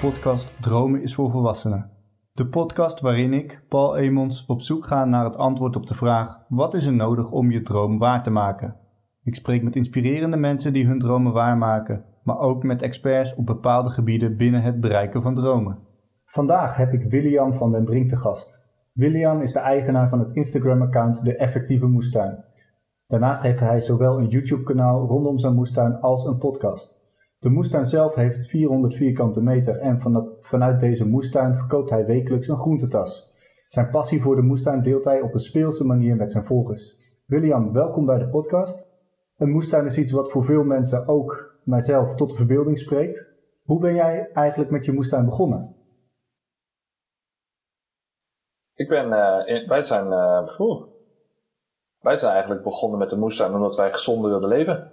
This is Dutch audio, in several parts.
Podcast Dromen is voor Volwassenen. De podcast waarin ik, Paul Emons, op zoek ga naar het antwoord op de vraag: wat is er nodig om je droom waar te maken? Ik spreek met inspirerende mensen die hun dromen waarmaken, maar ook met experts op bepaalde gebieden binnen het bereiken van dromen. Vandaag heb ik William van den Brink te gast. William is de eigenaar van het Instagram-account De Effectieve Moestuin. Daarnaast heeft hij zowel een YouTube-kanaal rondom zijn moestuin als een podcast. De moestuin zelf heeft 400 vierkante meter en vanuit deze moestuin verkoopt hij wekelijks een groentetas. Zijn passie voor de moestuin deelt hij op een speelse manier met zijn volgers. William, welkom bij de podcast. Een moestuin is iets wat voor veel mensen, ook mijzelf, tot de verbeelding spreekt. Hoe ben jij eigenlijk met je moestuin begonnen? Ik ben, uh, wij zijn, uh, wij zijn eigenlijk begonnen met de moestuin omdat wij gezonder wilden leven.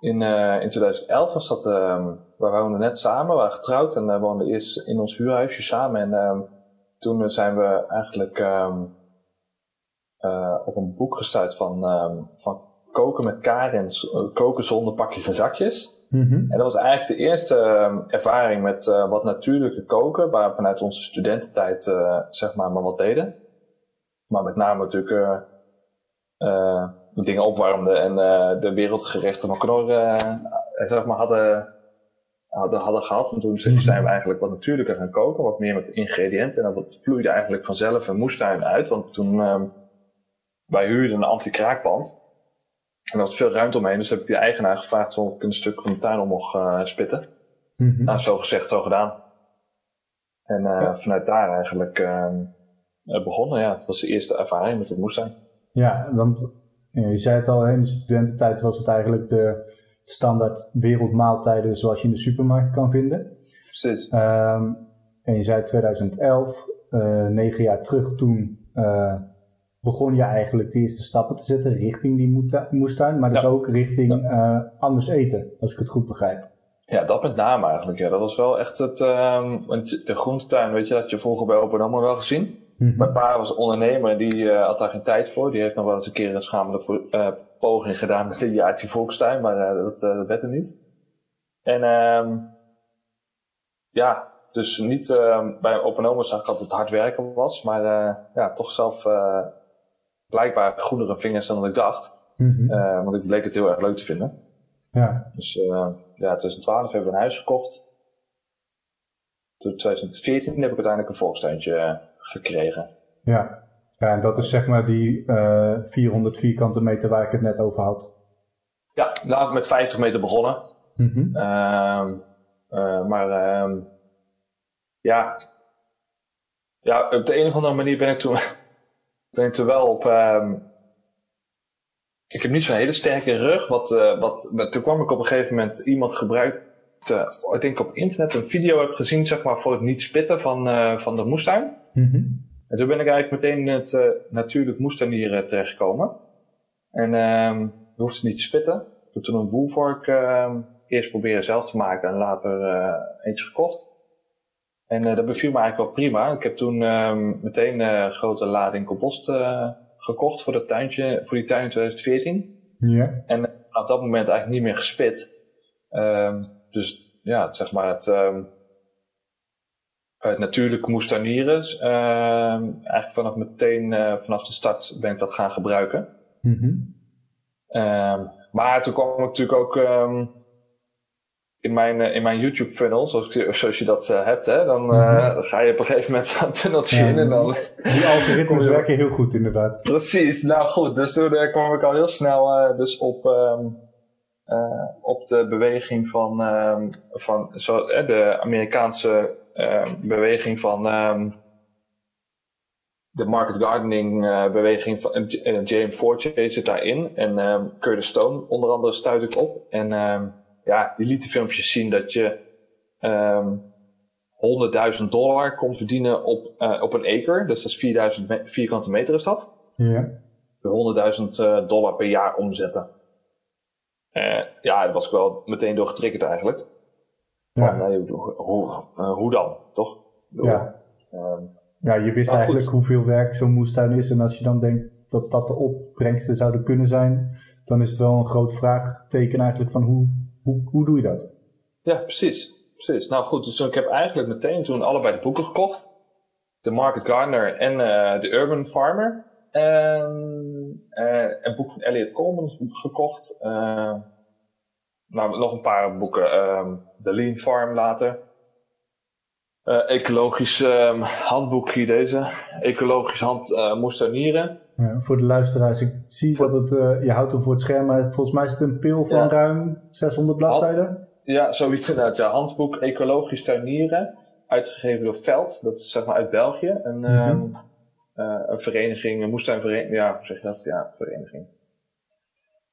In, uh, in 2011 was dat, uh, we woonden net samen, we waren getrouwd en uh, woonden eerst in ons huurhuisje samen. En uh, toen zijn we eigenlijk um, op een boek gestuurd van, van koken met Karens, koken zonder pakjes en zakjes. Mm -hmm. En dat was eigenlijk de eerste ervaring met wat natuurlijke koken, waar we vanuit onze studententijd zeg maar maar wat deden. Maar met name natuurlijk dingen opwarmden en uh, de wereldgerechten van Knor uh, zeg maar hadden, hadden, hadden gehad. En toen zijn we eigenlijk wat natuurlijker gaan koken, wat meer met ingrediënten. En dat vloeide eigenlijk vanzelf een moestuin uit. Want toen uh, wij huurden een anti-kraakband. En er was veel ruimte omheen, dus heb ik die eigenaar gevraagd of ik een stuk van de tuin om mocht uh, spitten. Mm -hmm. Nou, zo gezegd, zo gedaan. En ja. vanuit daar eigenlijk ehm, begonnen. Ja, het was de eerste ervaring met de moestuin. Ja, want je zei het al, in de studententijd was het eigenlijk de standaard wereldmaaltijden zoals je in de supermarkt kan vinden. Precies. Um, en je zei 2011, uh, negen jaar terug, toen uh, begon je eigenlijk de eerste stappen te zetten richting die moestuin, maar dus ja. ook richting ja. uh, anders eten, als ik het goed begrijp. Ja, dat met name eigenlijk. Ja. Dat was wel echt het, um, de groentetuin, weet je, had je vroeger bij Open allemaal wel gezien. Mm -hmm. Mijn pa was ondernemer, die uh, had daar geen tijd voor. Die heeft nog wel eens een keer een schamele uh, poging gedaan met een jaartje volkstuin, maar uh, dat, dat werd er niet. En um, ja, dus niet bij Open zag ik dat het hard werken was, maar ja, toch zelf blijkbaar groenere vingers dan ik dacht. Mm -hmm. want ik bleek het heel erg leuk te vinden. Ja. Dus ja, 2012 hebben we een huis gekocht. Toen 2014 heb ik uiteindelijk een volkstuintje gekregen. Ja. ja, en dat is zeg maar die uh, 400 vierkante meter waar ik het net over had. Ja, nou met 50 meter begonnen. Mm -hmm. uh, uh, maar uh, ja. ja, op de een of andere manier ben ik toen, ben ik toen wel op... Um, ik heb niet zo'n hele sterke rug. Wat, uh, wat, toen kwam ik op een gegeven moment iemand gebruikt. ik denk op internet een video heb gezien, zeg maar, voor het niet spitten van, uh, van de moestuin. Mm -hmm. En toen ben ik eigenlijk meteen in het uh, natuurlijk moestuinier terechtgekomen. En um, je hoeft ze niet te spitten. Ik heb toen een woelvork uh, eerst proberen zelf te maken en later uh, eentje gekocht. En dat beviel me eigenlijk wel prima. Ik heb toen um, meteen een grote lading compost gekocht voor, dat tuintje, voor die tuin in 2014. Ja. En op dat moment eigenlijk niet meer gespit. Um, dus ja, zeg maar het, um, het natuurlijk moestuinieren. Uh, eigenlijk vanaf meteen, uh, vanaf de start ben ik dat gaan gebruiken. Mm -hmm. um, maar toen kwam ik natuurlijk ook um, in mijn, uh, in mijn YouTube funnel, zoals, zoals je dat uh, hebt, hè, dan, mm -hmm. ga je op een gegeven moment zo'n tunneltje ja, in en dan... Die algoritmes werken heel goed inderdaad. Precies, nou goed, dus toen kwam ik al heel snel dus op, um, op de beweging van, van zo, de Amerikaanse uh, beweging van um, de market gardening uh, beweging van uh, James Fortier zit daarin. En um, Curtis Stone onder andere stuit ik op. En ja, die liet de filmpjes zien dat je um, 100.000 dollar kon verdienen op, uh, op een acre. Dus dat is 4000 me vierkante meter is dat. Ja. 100.000 dollar per jaar omzetten. Uh, ja, daar was ik wel meteen door getriggerd eigenlijk. Van, ja. nee, hoe, uh, hoe dan, toch? Ja. Uh, ja, je wist eigenlijk goed. hoeveel werk zo'n moestuin is. En als je dan denkt dat dat de opbrengsten zouden kunnen zijn, dan is het wel een groot vraagteken eigenlijk van hoe, hoe, hoe doe je dat? Ja, precies. precies. Nou goed, dus ik heb eigenlijk meteen toen allebei de boeken gekocht. De Market Gardener en uh, The Urban Farmer. En uh, een boek van Elliot Coleman gekocht. Uh, nou, nog een paar boeken. Um, The Lean Farm later. Uh, ecologisch um, handboek hier deze. Ecologisch hand uh, moestuinieren. Ja, voor de luisteraars, ik zie dat het, uh, je houdt hem voor het scherm, maar volgens mij is het een pil van ja. ruim 600 bladzijden. Ja, zoiets inderdaad. Ja, handboek Ecologisch tuinieren, uitgegeven door Veld, dat is zeg maar uit België. Een, mm -hmm. uh, een vereniging, een moestuinvereniging, ja, hoe zeg je dat? Ja, vereniging.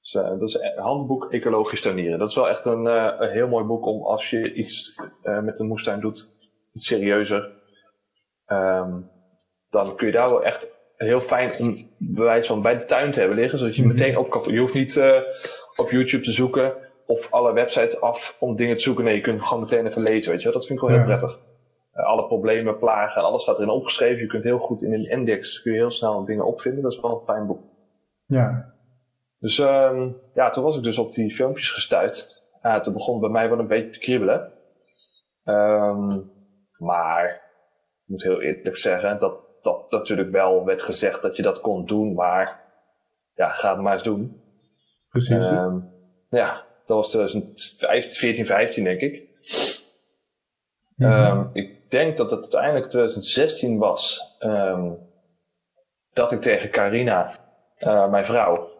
Dus, uh, dat is een handboek Ecologisch tuinieren. Dat is wel echt een, een heel mooi boek om als je iets met een moestuin doet, iets serieuzer, um, dan kun je daar wel echt heel fijn om bewijs van bij de tuin te hebben liggen. Zodat je meteen op kan. Je hoeft niet op YouTube te zoeken of alle websites af om dingen te zoeken. Nee, je kunt gewoon meteen even lezen. Weet je? Dat vind ik wel heel ja. prettig. Alle problemen, plagen, alles staat erin opgeschreven. Je kunt heel goed in een index kun je heel snel dingen opvinden. Dat is wel een fijn boek. Ja. Dus um, ja, toen was ik dus op die filmpjes gestuurd. Uh, toen begon bij mij wel een beetje te kriebelen. Um, maar ik moet heel eerlijk zeggen dat dat natuurlijk wel werd gezegd dat je dat kon doen, maar ja, ga het maar eens doen. Precies. Um, ja, dat was 2014, 15 denk ik. Mm -hmm. um, ik denk dat het uiteindelijk 2016 was um, dat ik tegen Carina, uh, mijn vrouw,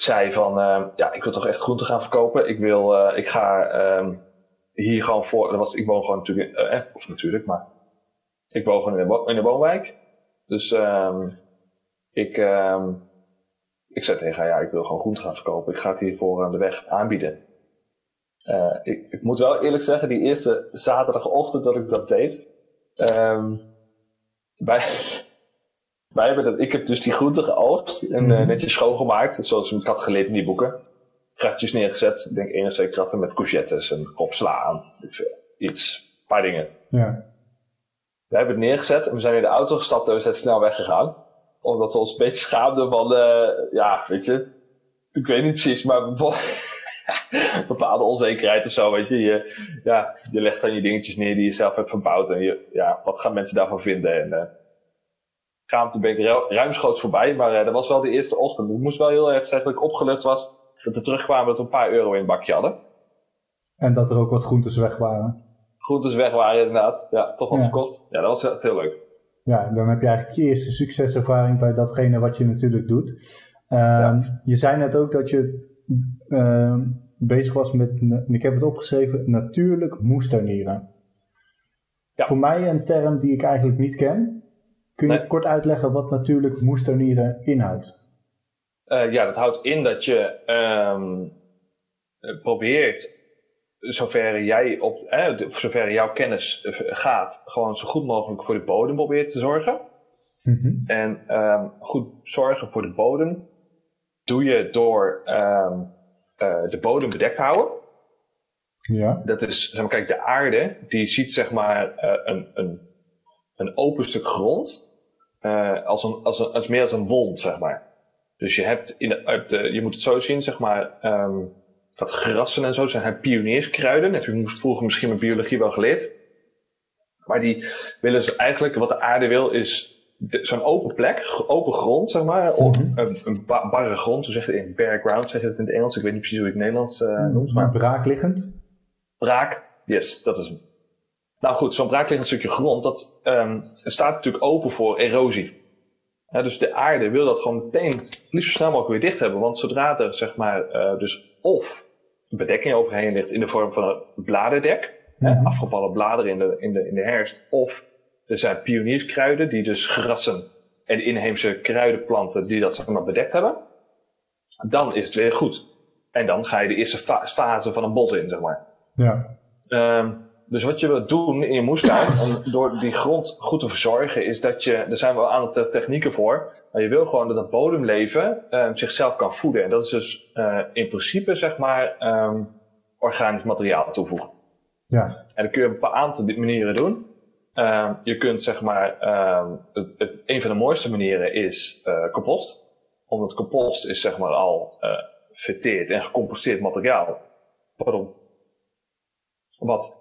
zei van, uh, ja, ik wil toch echt groenten gaan verkopen. Ik wil, uh, ik ga hier gewoon voor, dat was, ik woon gewoon natuurlijk, eh, of natuurlijk, maar ik woon gewoon in de, in woonwijk. Dus um, ik, um, ik zei tegen haar, ja, ik wil gewoon groente gaan verkopen. Ik ga het hiervoor aan de weg aanbieden. Uh, ik, ik, moet wel eerlijk zeggen, die eerste zaterdagochtend dat ik dat deed, um, wij, hebben dat, ik heb dus die groenten geoogst en uh, netjes schoongemaakt, zoals ik had geleerd in die boeken. Kratjes neergezet, ik denk één of twee kratten met courgettes en kop sla aan. Iets, een paar dingen. Ja. We hebben het neergezet en we zijn in de auto gestapt en we zijn snel weggegaan. Omdat we ons een beetje schaamden van, uh, ja, weet je. Ik weet niet precies, maar bepaalde onzekerheid of zo, weet je. je. Ja, je legt dan je dingetjes neer die je zelf hebt verbouwd. En je, ja, wat gaan mensen daarvan vinden? En uh, ik ruimschoots voorbij, maar uh, dat was wel de eerste ochtend. Ik moest wel heel erg zeggen dat ik opgelucht was dat we terugkwamen dat we een paar euro in het bakje hadden. En dat er ook wat groentes weg waren groentes weg waren inderdaad. Ja, toch wat ja. verkocht. Ja, dat was echt heel leuk. Ja, dan heb je eigenlijk je eerste succeservaring bij datgene wat je natuurlijk doet. Ja. Je zei net ook dat je uh, bezig was met, ik heb het opgeschreven, natuurlijk moestuinieren. Ja. Voor mij een term die ik eigenlijk niet ken. Kun je nee. kort uitleggen wat natuurlijk moestuinieren inhoudt? Uh, ja, dat houdt in dat je um, probeert zover jij op, eh, zover jouw kennis gaat, gewoon zo goed mogelijk voor de bodem probeert te zorgen. Mm -hmm. En um, goed zorgen voor de bodem doe je door um, uh, de bodem bedekt houden. Ja. Dat is, zeg maar, kijk, de aarde, die ziet zeg maar uh, een, een, een open stuk grond uh, als, een, als, een, als meer als een wond, zeg maar. Dus je hebt in de, de je moet het zo zien, zeg maar, um, dat grassen en zo zijn pionierskruiden. Heb je vroeger misschien met biologie wel geleerd. Maar die willen ze eigenlijk, wat de aarde wil, is zo'n open plek, open grond, zeg maar. Mm -hmm. Een, een barre grond, zo zeg je het in bare ground, zeg je het in het Engels. Ik weet niet precies hoe je het Nederlands uh, noemt. Maar braakliggend? Braak, yes, dat is hem. Nou goed, zo'n braakliggend stukje grond, dat um, staat natuurlijk open voor erosie. Ja, dus de aarde wil dat gewoon meteen liefst zo snel mogelijk weer dicht hebben. Want zodra er zeg maar uh, dus of bedekking overheen ligt in de vorm van een bladerdek. Mm -hmm. afgevallen bladeren in de, in, de, in de herfst. Of er zijn pionierskruiden die dus grassen en inheemse kruidenplanten die dat zeg maar bedekt hebben. Dan is het weer goed. En dan ga je de eerste fa fase van een bos in, zeg maar. Ja. Um, dus wat je wilt doen in je moestuin, om door die grond goed te verzorgen, is dat je, er zijn wel een aantal technieken voor, maar je wil gewoon dat het bodemleven um, zichzelf kan voeden. En dat is dus uh, in principe, zeg maar, um, organisch materiaal toevoegen. Ja. En dat kun je op een aantal manieren doen. Um, je kunt, zeg maar, het, het, een van de mooiste manieren is uh, compost. Omdat compost is, zeg maar, al uh, verteerd en gecomposteerd materiaal. Pardon. Wat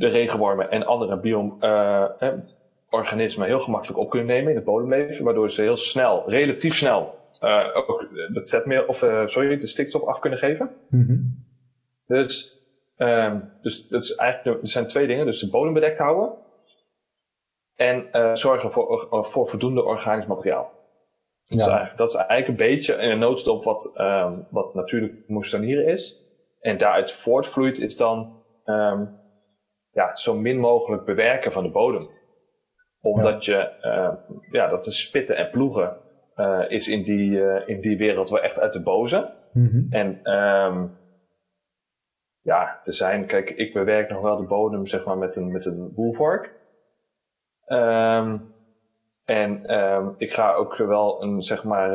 de regenwormen en andere bio-organismen heel gemakkelijk op kunnen nemen in het bodemleven, waardoor ze heel snel, relatief snel, ook het zetmeel, of sorry, de stikstof af kunnen geven. Dus, um, dus dat is eigenlijk, er zijn twee dingen. Dus de bodem bedekt houden en uh, zorgen voor, voor voldoende organisch materiaal. Dat, is eigenlijk, dat is eigenlijk een beetje in een notendop wat, um, wat natuurlijk moestanieren is. En daaruit voortvloeit is dan um, ja, zo min mogelijk bewerken van de bodem. Omdat ja. je, uh, ja, dat is spitten en ploegen uh, is in die, uh, in die wereld wel echt uit de boze. Mm -hmm. En um, ja, er zijn, kijk, ik bewerk nog wel de bodem zeg maar met een, met een woelvork. Um, en um, ik ga ook wel een, zeg maar,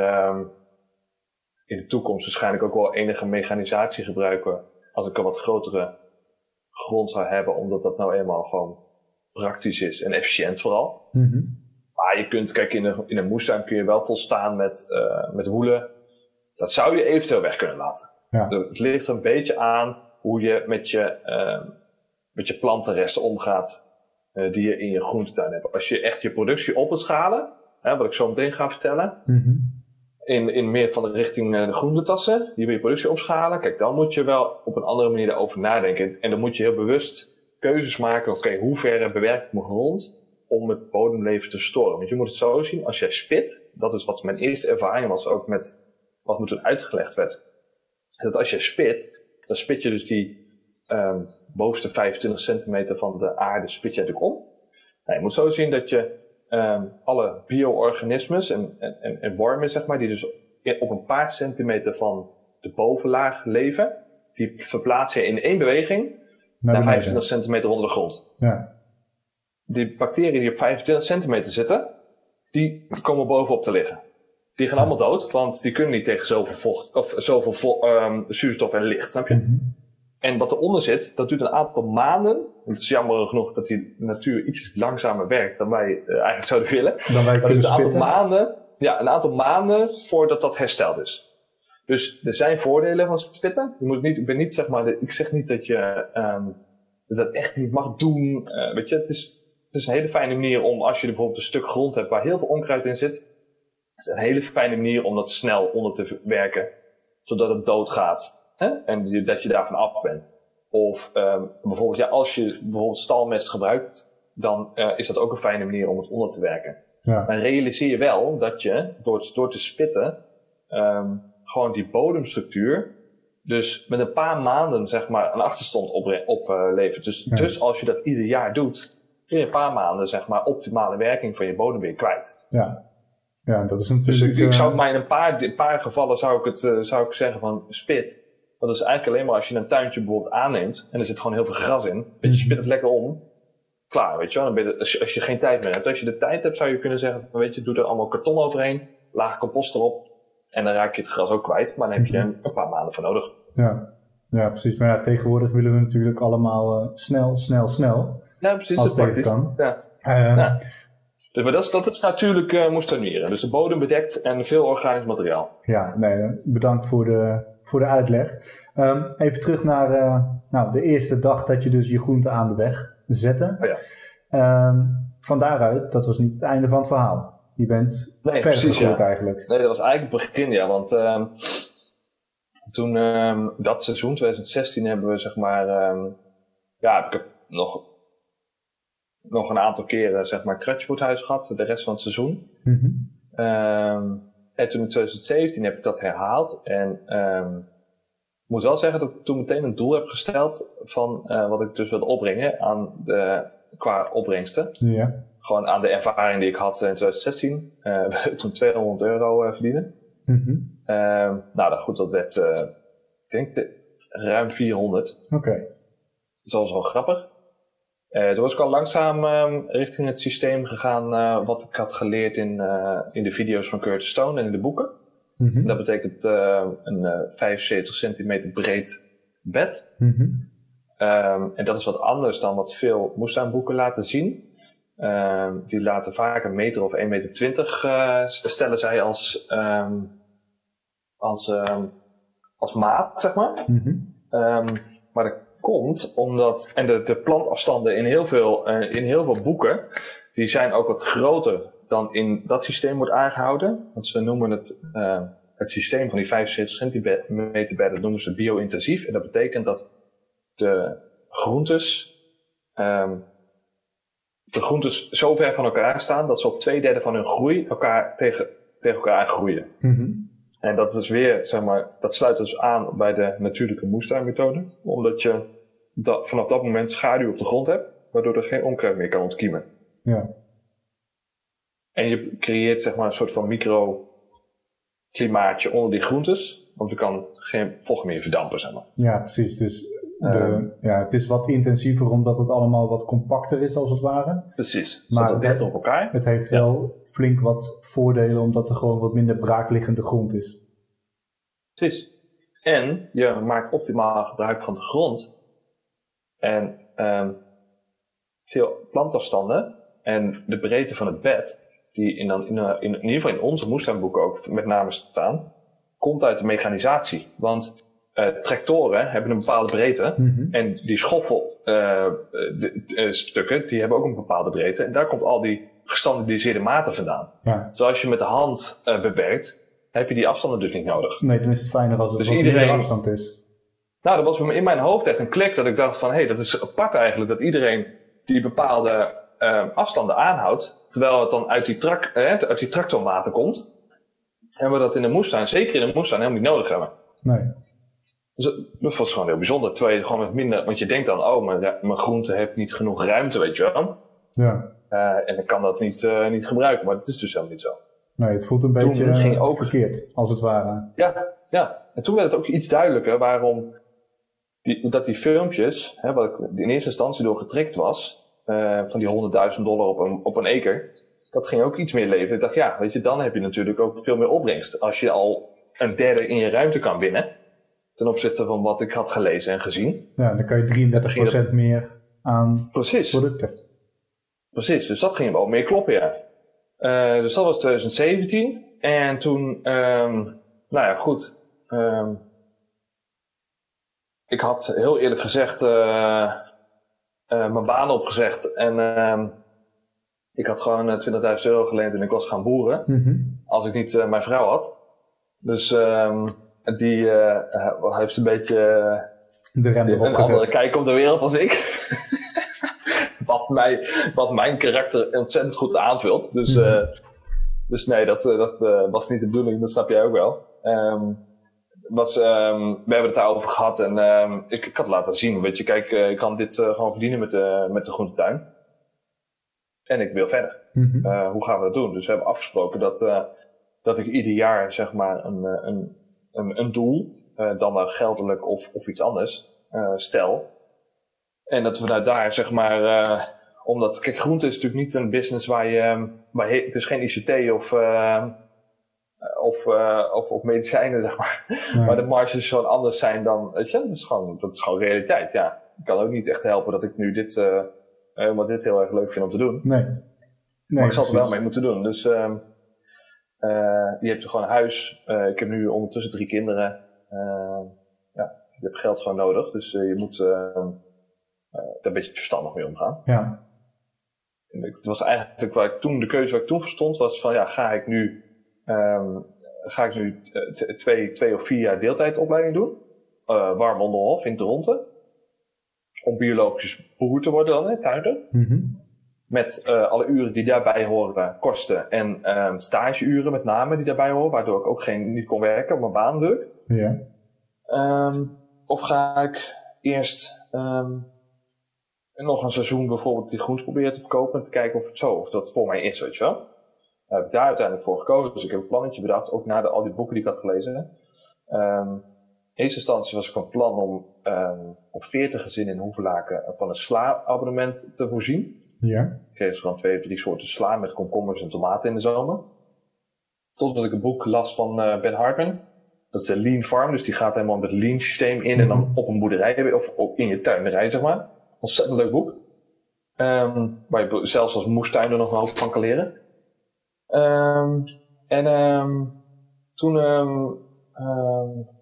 in de toekomst waarschijnlijk ook wel enige mechanisatie gebruiken. Als ik een wat grotere grond zou hebben, omdat dat nou eenmaal gewoon praktisch is en efficiënt vooral. Mm -hmm. Maar je kunt, kijk, in een, in een moestuin kun je wel volstaan met, uh, met woelen. Dat zou je eventueel weg kunnen laten. Ja. Het ligt een beetje aan hoe je met je, uh, met je plantenresten omgaat uh, die je in je groentetuin hebt. Als je echt je productie op wil schalen, hè, wat ik zo meteen ga vertellen, mm -hmm. In, in meer van de richting uh, de groentetassen, die wil je productie opschalen, kijk, dan moet je wel op een andere manier daarover nadenken. En dan moet je heel bewust keuzes maken, oké, hoe ver bewerk ik mijn grond om het bodemleven te storen? Want je moet het zo zien, als jij spit, dat is wat mijn eerste ervaring was ook met wat me toen uitgelegd werd, dat als jij spit, dan spit je dus die um, bovenste 25 centimeter van de aarde spit je natuurlijk om. Nou, je moet zo zien dat je um, alle bio-organismes en, en, en wormen, zeg maar, die dus op een paar centimeter van de bovenlaag leven, die verplaats je in één beweging naar, naar 25 centimeter onder de grond. Ja. Die bacteriën die op 25 centimeter zitten, die komen bovenop te liggen. Die gaan allemaal dood, want die kunnen niet tegen zoveel vocht of zoveel um, zuurstof en licht, snap je? Mm -hmm. En wat eronder zit, dat duurt een aantal maanden. Het is jammer genoeg dat die natuur iets langzamer werkt dan wij uh, eigenlijk zouden willen. Dan wij kunnen een aantal maanden, ja, een aantal maanden voordat dat hersteld is. Dus er zijn voordelen van spitten. Je moet niet, ik ben niet zeg maar, ik zeg niet dat je um, dat echt niet mag doen. Uh, weet je, het is, het is een hele fijne manier om als je bijvoorbeeld een stuk grond hebt waar heel veel onkruid in zit. Het is een hele fijne manier om dat snel onder te werken, zodat het doodgaat. Hè? En dat je daarvan af bent. Of um, bijvoorbeeld, ja, als je bijvoorbeeld stalmest gebruikt, dan uh, is dat ook een fijne manier om het onder te werken. Ja. Maar realiseer je wel dat je door, door te spitten, um, gewoon die bodemstructuur, dus met een paar maanden zeg maar een achterstand oplevert. Op, uh, dus, ja. dus als je dat ieder jaar doet, in een paar maanden zeg maar optimale werking van je bodem weer kwijt. Ja. Ja, dat is natuurlijk. Dus ik, ik zou maar in een paar, een paar gevallen zou ik het, uh, zou ik zeggen van spit. Want dat is eigenlijk alleen maar als je een tuintje bijvoorbeeld aanneemt en er zit gewoon heel veel gras in. Weet je, spit het lekker om. Klaar, weet je wel. Dan ben je, als, je, als je geen tijd meer hebt. Als je de tijd hebt, zou je kunnen zeggen van, weet je, doe er allemaal karton overheen. Laag compost erop. En dan raak je het gras ook kwijt. Maar dan heb je een, een paar maanden voor nodig. Ja. ja, precies. Maar ja, tegenwoordig willen we natuurlijk allemaal uh, snel, snel, snel. Ja, precies. Als dat praktisch. Kan. Ja. Uh, ja. Dus, maar dat is, dat is natuurlijk uh, moestuinieren. Dus de bodem bedekt en veel organisch materiaal. Ja, nee, bedankt voor de, voor de uitleg. Um, even terug naar uh, nou, de eerste dag dat je dus je groente aan de weg zette. Oh ja. um, van daaruit, dat was niet het einde van het verhaal. Je bent nee, verder precies, ja. eigenlijk. Nee, dat was eigenlijk het begin, ja. Want um, toen dat seizoen, 2016, hebben we zeg maar... ja, heb ik nog, nog een aantal keren zeg maar huis gehad. De rest van het seizoen. Mm -hmm. En toen in 2017 heb ik dat herhaald. En um, ik moet wel zeggen dat ik toen meteen een doel heb gesteld van uh, wat ik dus wilde opbrengen aan de, qua opbrengsten. Ja. Gewoon aan de ervaring die ik had in 2016. Uh, toen 200 euro uh, verdienen. Mm -hmm. uh, nou, goed, dat werd, ik denk, ruim 400. Oké. Okay. Dus dat was wel grappig. Uh, toen was ik al langzaam uh, richting het systeem gegaan uh, wat ik had geleerd in, in de video's van Curtis Stone en in de boeken. Mm -hmm. Dat betekent een 75 centimeter breed bed. Mm -hmm. um, en dat is wat anders dan wat veel moestuinboeken laten zien. Um, die laten vaak een meter of 1,20 meter 20, stellen zij als, um, als, als maat, zeg maar. Mm -hmm. Ehm, maar dat komt omdat, en de, de plantafstanden in heel, veel, in heel veel boeken, die zijn ook wat groter dan in dat systeem wordt aangehouden. Want ze noemen het, uh, het systeem van die 75 centimeter bed, noemen ze bio-intensief. En dat betekent dat de groentes, um, de groentes zo ver van elkaar staan dat ze op twee derde van hun groei elkaar tegen, tegen elkaar groeien. Mm En dat is weer, zeg maar, dat sluit dus aan bij de natuurlijke moestuinmethode. Omdat je dat, vanaf dat moment schaduw op de grond hebt, waardoor er geen onkruid meer kan ontkiemen. Ja. En je creëert zeg maar een soort van microklimaatje onder die groentes. Want er kan geen vocht meer verdampen, zeg maar. Ja, precies. Dus de, ehm. ja, het is wat intensiever omdat het allemaal wat compacter is, als het ware. Precies. Maar het dichter op elkaar. Het heeft wel flink wat voordelen omdat er gewoon wat minder braakliggende grond is. Precies. En je maakt optimaal gebruik van de grond. En um, veel plantafstanden en de breedte van het bed die in, in, in, in, ieder geval in onze moestuinboeken ook met name staan, komt uit de mechanisatie. Want uh, tractoren hebben een bepaalde breedte. Mhm. En die schoffelstukken, uh, die hebben ook een bepaalde breedte. En daar komt al die gestandardiseerde maten vandaan. Ja. Dus als je met de hand uh, bewerkt, heb je die afstanden dus niet nodig. Nee, dan is het fijner als het dus iedereen, afstand is. Nou, dat was in mijn hoofd echt een klik dat ik dacht van... hé, hey, dat is apart eigenlijk dat iedereen die bepaalde afstanden aanhoudt Terwijl het dan uit die, trak, eh, uit die tractormaten komt. En we dat in de moestuin, zeker in de moestuin, helemaal niet nodig hebben. Nee. Dus dat was gewoon heel bijzonder. Terwijl je gewoon met minder, want je denkt dan, oh, mijn, mijn groente heeft niet genoeg ruimte, weet je wel. Ja. Uh, en ik kan dat niet, uh, niet gebruiken, maar dat is dus helemaal niet zo. Nee, het voelt een beetje ging ook, verkeerd, als het ware. Ja, ja, en toen werd het ook iets duidelijker waarom die, dat die filmpjes, hè, wat ik in eerste instantie door was, uh, van die 100.000 dollar op een, op een acre. Dat ging ook iets meer leven. Ik dacht, ja, weet je, dan heb je natuurlijk ook veel meer opbrengst. Als je al een derde in je ruimte kan winnen, ten opzichte van wat ik had gelezen en gezien. Ja, dan kan je 33% meer aan Precies. producten. Precies, dus dat ging wel meer kloppen, ja. Uh, dus dat was 2017. En toen, um, nou ja, goed. Um, ik had heel eerlijk gezegd, uh, uh, mijn baan opgezegd. En uh, ik had gewoon 20.000 eh, euro geleend en ik was gaan boeren. Mm Als ik niet mijn vrouw had. Dus um, die heeft een beetje de rem erop een andere kijk op de wereld als ik. wat, mij, wat mijn karakter ontzettend goed aanvult. Dus, mm dus nee, dat, dat was niet de bedoeling, dat snap jij ook wel. Um, was, um, we hebben het daarover gehad en um, ik, ik had laten zien, weet je, kijk, uh, ik kan dit uh, gewoon verdienen met de, met de groentetuin. En ik wil verder. Mm -hmm. uh, hoe gaan we dat doen? Dus we hebben afgesproken dat, dat ik ieder jaar, zeg maar, een, een, een, een doel, dan wel geldelijk of, of iets anders, stel. En dat we daar, zeg maar, omdat, kijk, groente is natuurlijk niet een business waar je, waar he, het is geen ICT of eh, of, of, of, medicijnen, zeg maar. Maar de marges gewoon anders zijn dan, weet je, dat is gewoon, dat is gewoon realiteit, ja. Ik kan ook niet echt helpen dat ik nu dit, uh, dit heel erg leuk vind om te doen. Nee. nee maar ik zal er wel mee moeten doen. Dus uh, je hebt gewoon een huis. ik heb nu ondertussen drie kinderen. ja, je hebt geld gewoon nodig. Dus je moet daar een beetje verstandig mee omgaan. Ja. En het was eigenlijk waar ik toen, de keuze waar ik toen verstond, was van ja, ga ik nu Um, ga ik nu eh, twee, twee of vier jaar deeltijdopleiding doen. Uh, warm onderhof in Toronto. Om biologisch boer te worden dan, hè, tuinder. Mm Met uh, alle uren die daarbij horen, kosten en um, stageuren met name die daarbij horen. Waardoor ik ook geen, niet kon werken op mijn baan druk. Ja. Um, of ga ik eerst um, nog een seizoen bijvoorbeeld die groenten proberen te verkopen. En te kijken of het zo, of dat voor mij is, weet je wel heb ik daar uiteindelijk voor gekozen. Dus ik heb een plannetje bedacht, ook na de, al die boeken die ik had gelezen. In eerste instantie was ik van plan om op 40 gezinnen in Hoevelaken van een sla-abonnement te voorzien. Ja. Ik kreeg dus gewoon twee of drie soorten sla met komkommers en tomaten in de zomer. Totdat ik een boek las van uh, Ben Hartman. Dat is de Lean Farm, dus die gaat helemaal met het Lean systeem in en dan mhm. op een boerderij, of in je tuinderij zeg maar. Ontzettend leuk boek. Um, waar je zelfs als moestuiner nog een hoop van kan leren. Um, en um, toen,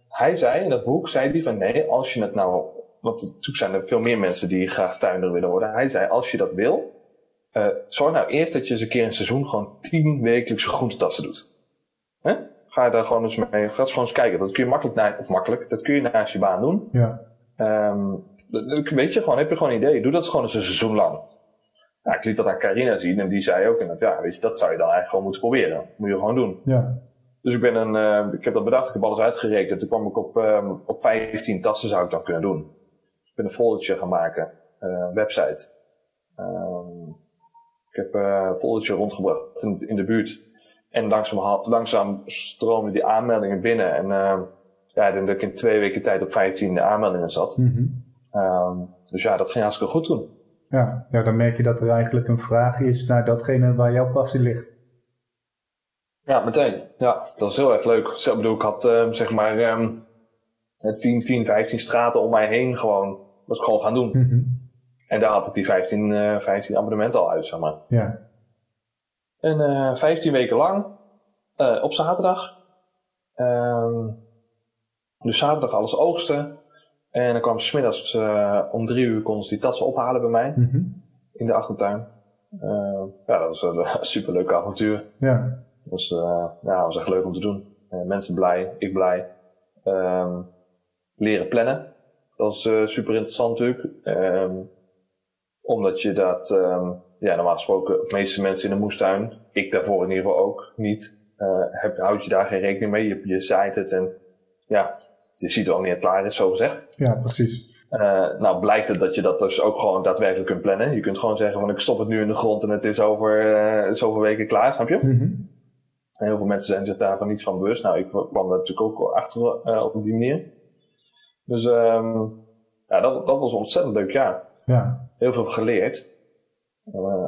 hij zei in dat boek, zei hij van nee, als je het nou, want natuurlijk zijn er veel meer mensen die graag tuinder willen worden. Hij zei, als je dat wil, uh, zorg nou eerst dat je eens een keer een seizoen gewoon tien wekelijkse groentetassen doet. Hè? Ga je daar gewoon eens mee, ga eens gewoon eens kijken. Dat kun je makkelijk, na, of makkelijk, dat kun je naast je baan doen. Ja. Um, weet je gewoon, heb je gewoon een idee. Doe dat gewoon eens een seizoen lang. Nou, ik liet dat aan Carina zien en die zei ook ja, weet je, dat zou je dan eigenlijk gewoon moeten proberen. moet je gewoon doen. Ja. Dus ik ben een, uh, ik heb dat bedacht, ik heb alles uitgerekend. Toen kwam ik op, um, op 15 tassen zou ik dan kunnen doen. Ik ben een foldertje gaan maken, uh, website. Um, ik heb uh, een foldertje rondgebracht in, in, de buurt. En langzaam, langzaam stroomden die aanmeldingen binnen. En uh, ja, ik denk dat ik in twee weken tijd op 15 aanmeldingen zat. Mm -hmm. um, dus ja, dat ging hartstikke goed toen. Ja, ja, dan merk je dat er eigenlijk een vraag is naar datgene waar jouw passie ligt. Ja, meteen. Ja, dat is heel erg leuk. Zo bedoel, ik had uh, zeg maar um, 10, 10, 15 straten om mij heen gewoon, was ik gewoon gaan doen. Mm -hmm. En daar had ik die 15, uh, 15 abonnementen al uit, zeg maar. Ja. En uh, 15 weken lang, uh, op zaterdag. Um, dus zaterdag alles oogsten. En dan kwam smiddags om drie uur konden ze die tassen ophalen bij mij. Mm -hmm. In de achtertuin. Uh, ja, dat was een superleuke avontuur. Ja. Dat was, ja, was echt leuk om te doen. mensen blij, ik blij. Um, leren plannen. Dat is super interessant natuurlijk. Um, omdat je dat, um, ja, normaal gesproken, de meeste mensen in de moestuin, ik daarvoor in ieder geval ook niet, heb, houd je daar geen rekening mee. Je, je zaait het en ja, je ziet wel wanneer het klaar is, zo gezegd. Ja, precies. Uh, nou blijkt het dat je dat dus ook gewoon daadwerkelijk kunt plannen. Je kunt gewoon zeggen van ik stop het nu in de grond en het is over uh, zoveel weken klaar, snap je? Mm -hmm. En heel veel mensen zijn zich daarvan niet van bewust. Nou, ik kwam daar natuurlijk ook achter op die manier. Dus um, ja, dat, dat was ontzettend leuk jaar. Ja. Heel veel geleerd.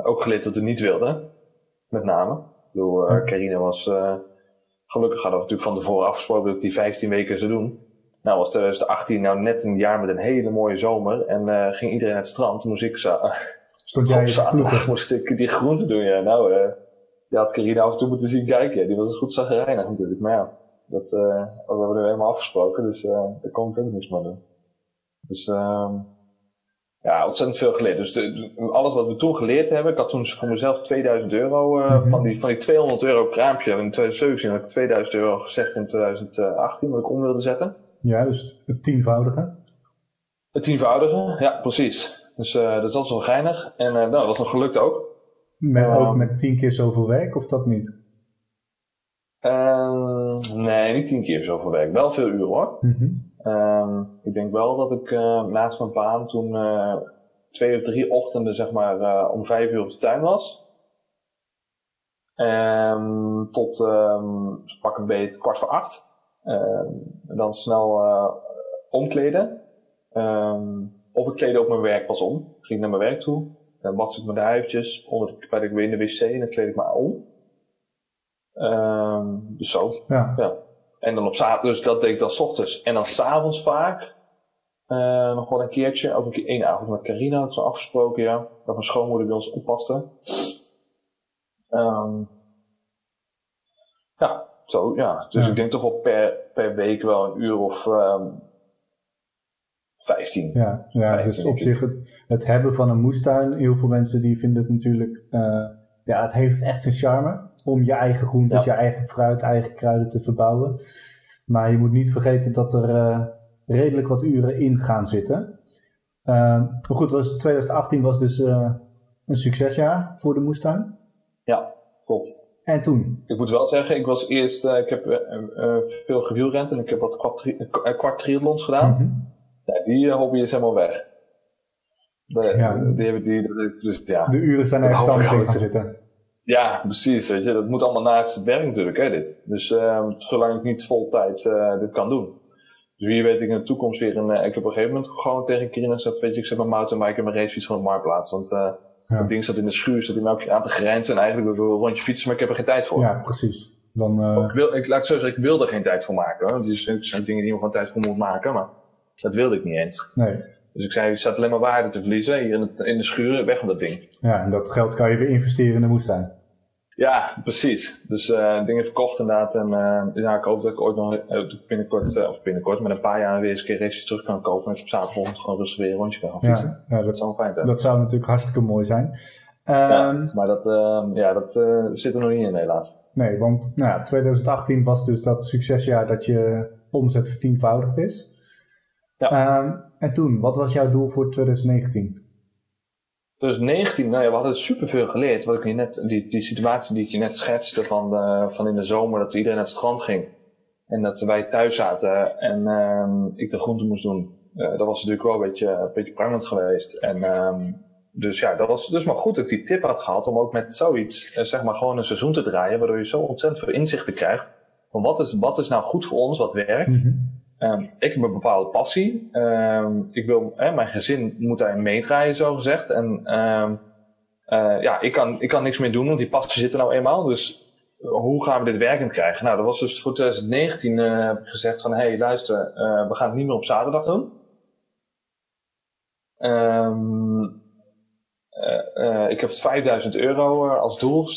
ook geleerd dat we niet wilden. Met name. Ik bedoel, Ja. Carina was... gelukkig hadden we natuurlijk van tevoren afgesproken dat ik die 15 weken zou doen. Nou was 2018 nou net een jaar met een hele mooie zomer. En uh, ging iedereen naar het strand. Moest ik uh, Stond jij op zaterdag moest ik die groenten doen. Ja, nou, uh, die had Carina af en toe moeten zien kijken. Die was goed zagrijnig natuurlijk. Maar ja, dat, hebben we nu helemaal afgesproken. Dus daar kon ik ook niks meer doen. Dus ja, ontzettend veel geleerd. Dus de, alles wat we toen geleerd hebben. Ik had toen voor mezelf 2000 euro. Mm -hmm. van, die, van die 200 euro kraampje. In 2017 had ik 2000 euro gezegd in 2018. Wat ik om wilde zetten. Ja, dus het tienvoudige. Het tienvoudige, ja, precies. Dus, uh, dus dat is wel geinig. En uh, nou, dat was nog gelukt ook. Met, uh, ook met tien keer zoveel werk, of dat niet? Ehm, nee, niet tien keer zoveel werk. Wel veel uren hoor. Mm -hmm. um, ik denk wel dat ik eh, naast mijn baan toen twee of drie ochtenden zeg maar om vijf uur op de tuin was. Um, tot pak een beetje kwart voor acht. Dan snel omkleden. Of ik kleedde ook mijn werk pas om. Ging naar mijn werk toe. Dan was ik mijn huifjes. Onder de, ik weer in de wc en dan kleed ik me om. Um, dus zo. Ja. ja. En dan op zaterdag, dus dat deed ik dan s ochtends. En dan s'avonds vaak. Uh, nog wel een keertje. Ook een keer één avond met Carina had ik zo afgesproken, ja. Dat mijn schoonmoeder bij ons oppaste. Um, ja, zo, ja. Dus Ja. ik denk toch wel per, per week wel een uur of um, 15. Ja, ja dus op zich het, het hebben van een moestuin. Heel veel mensen die vinden het natuurlijk... eh, ja, het heeft echt zijn charme om je eigen groentes, Ja. je eigen fruit, eigen kruiden te verbouwen. Maar je moet niet vergeten dat er eh, redelijk wat uren in gaan zitten. Eh, maar goed, was, 2018 was dus eh, een succesjaar voor de moestuin. Ja, klopt. En toen? Ik moet wel zeggen, ik was eerst, uh, ik heb veel gewielrend en ik heb wat kwart, tri kwart triathlons gedaan. Mhm. Ja, die hobby is helemaal weg. De, Ja. die hebben die, dus ja. De uren zijn ergens ik anders in gaan zitten. Ja, precies. Weet je, dat moet allemaal naast het werk natuurlijk, hè, dit. Dus uh, zolang ik niet vol tijd uh, dit kan doen. Dus wie weet ik in de toekomst weer een... Uh, ik heb op een gegeven moment gewoon tegen Kirina gezegd, weet je, ik zet mijn mountainbike en mijn racefiets van de marktplaats. Want uh, Ja. het ding staat in de schuur, hij me elke keer aan te grijnzen. En eigenlijk wil ik een rondje fietsen, maar ik heb er geen tijd voor. Ja, precies. Dan, eh, Ik, wil, ik, laat ik zo zeggen, ik wil er geen tijd voor maken. Hoor. Dus er zijn dingen die je gewoon tijd voor moet maken, maar dat wilde ik niet eens. nee. Dus ik zei, je staat alleen maar waarde te verliezen hier in, het, in de schuur, weg met dat ding. Ja, en dat geld kan je weer investeren in de moestuin. Ja, precies. Dus uh, dingen verkocht inderdaad. En uh, ja, ik hoop dat ik ooit nog binnenkort, uh, of binnenkort, met een paar jaar weer eens een keer races terug kan kopen. En op zaterdag gewoon rustig weer een rondje kan gaan fietsen. Ja, ja dat, zou fijn zijn. Dat zou natuurlijk hartstikke mooi zijn. Um, ja, maar dat, ja, dat zit er nog niet in helaas. Nee, want nou ja, 2018 was dus dat succesjaar dat je omzet vertienvoudigd is. Ja. Um, en toen, wat was jouw doel voor 2019? Dus 19, nou ja, we hadden superveel geleerd. Wat ik je net, die, die situatie die ik je net schetste van, de, van in de zomer, dat iedereen naar het strand ging. En dat wij thuis zaten en um, ik de groente moest doen. Uh, dat was natuurlijk wel een beetje, een beetje prangend geweest. En um, dus ja, dat was dus maar goed dat ik die tip had gehad om ook met zoiets, uh, zeg maar, gewoon een seizoen te draaien, waardoor je zo ontzettend veel inzichten krijgt. Van wat is, wat is nou goed voor ons, wat werkt. Mm -hmm. Um, ik heb een bepaalde passie. Um, ik wil, hè, mijn gezin moet daarin meedraaien, zo gezegd. En um, uh, ja, ik kan, ik kan niks meer doen, want die passie zit er nou eenmaal. Dus hoe gaan we dit werkend krijgen? Nou, dat was dus voor 2019 uh, heb ik gezegd van, hé, hey, luister, uh, we gaan het niet meer op zaterdag doen. ik heb 5000 euro als doel,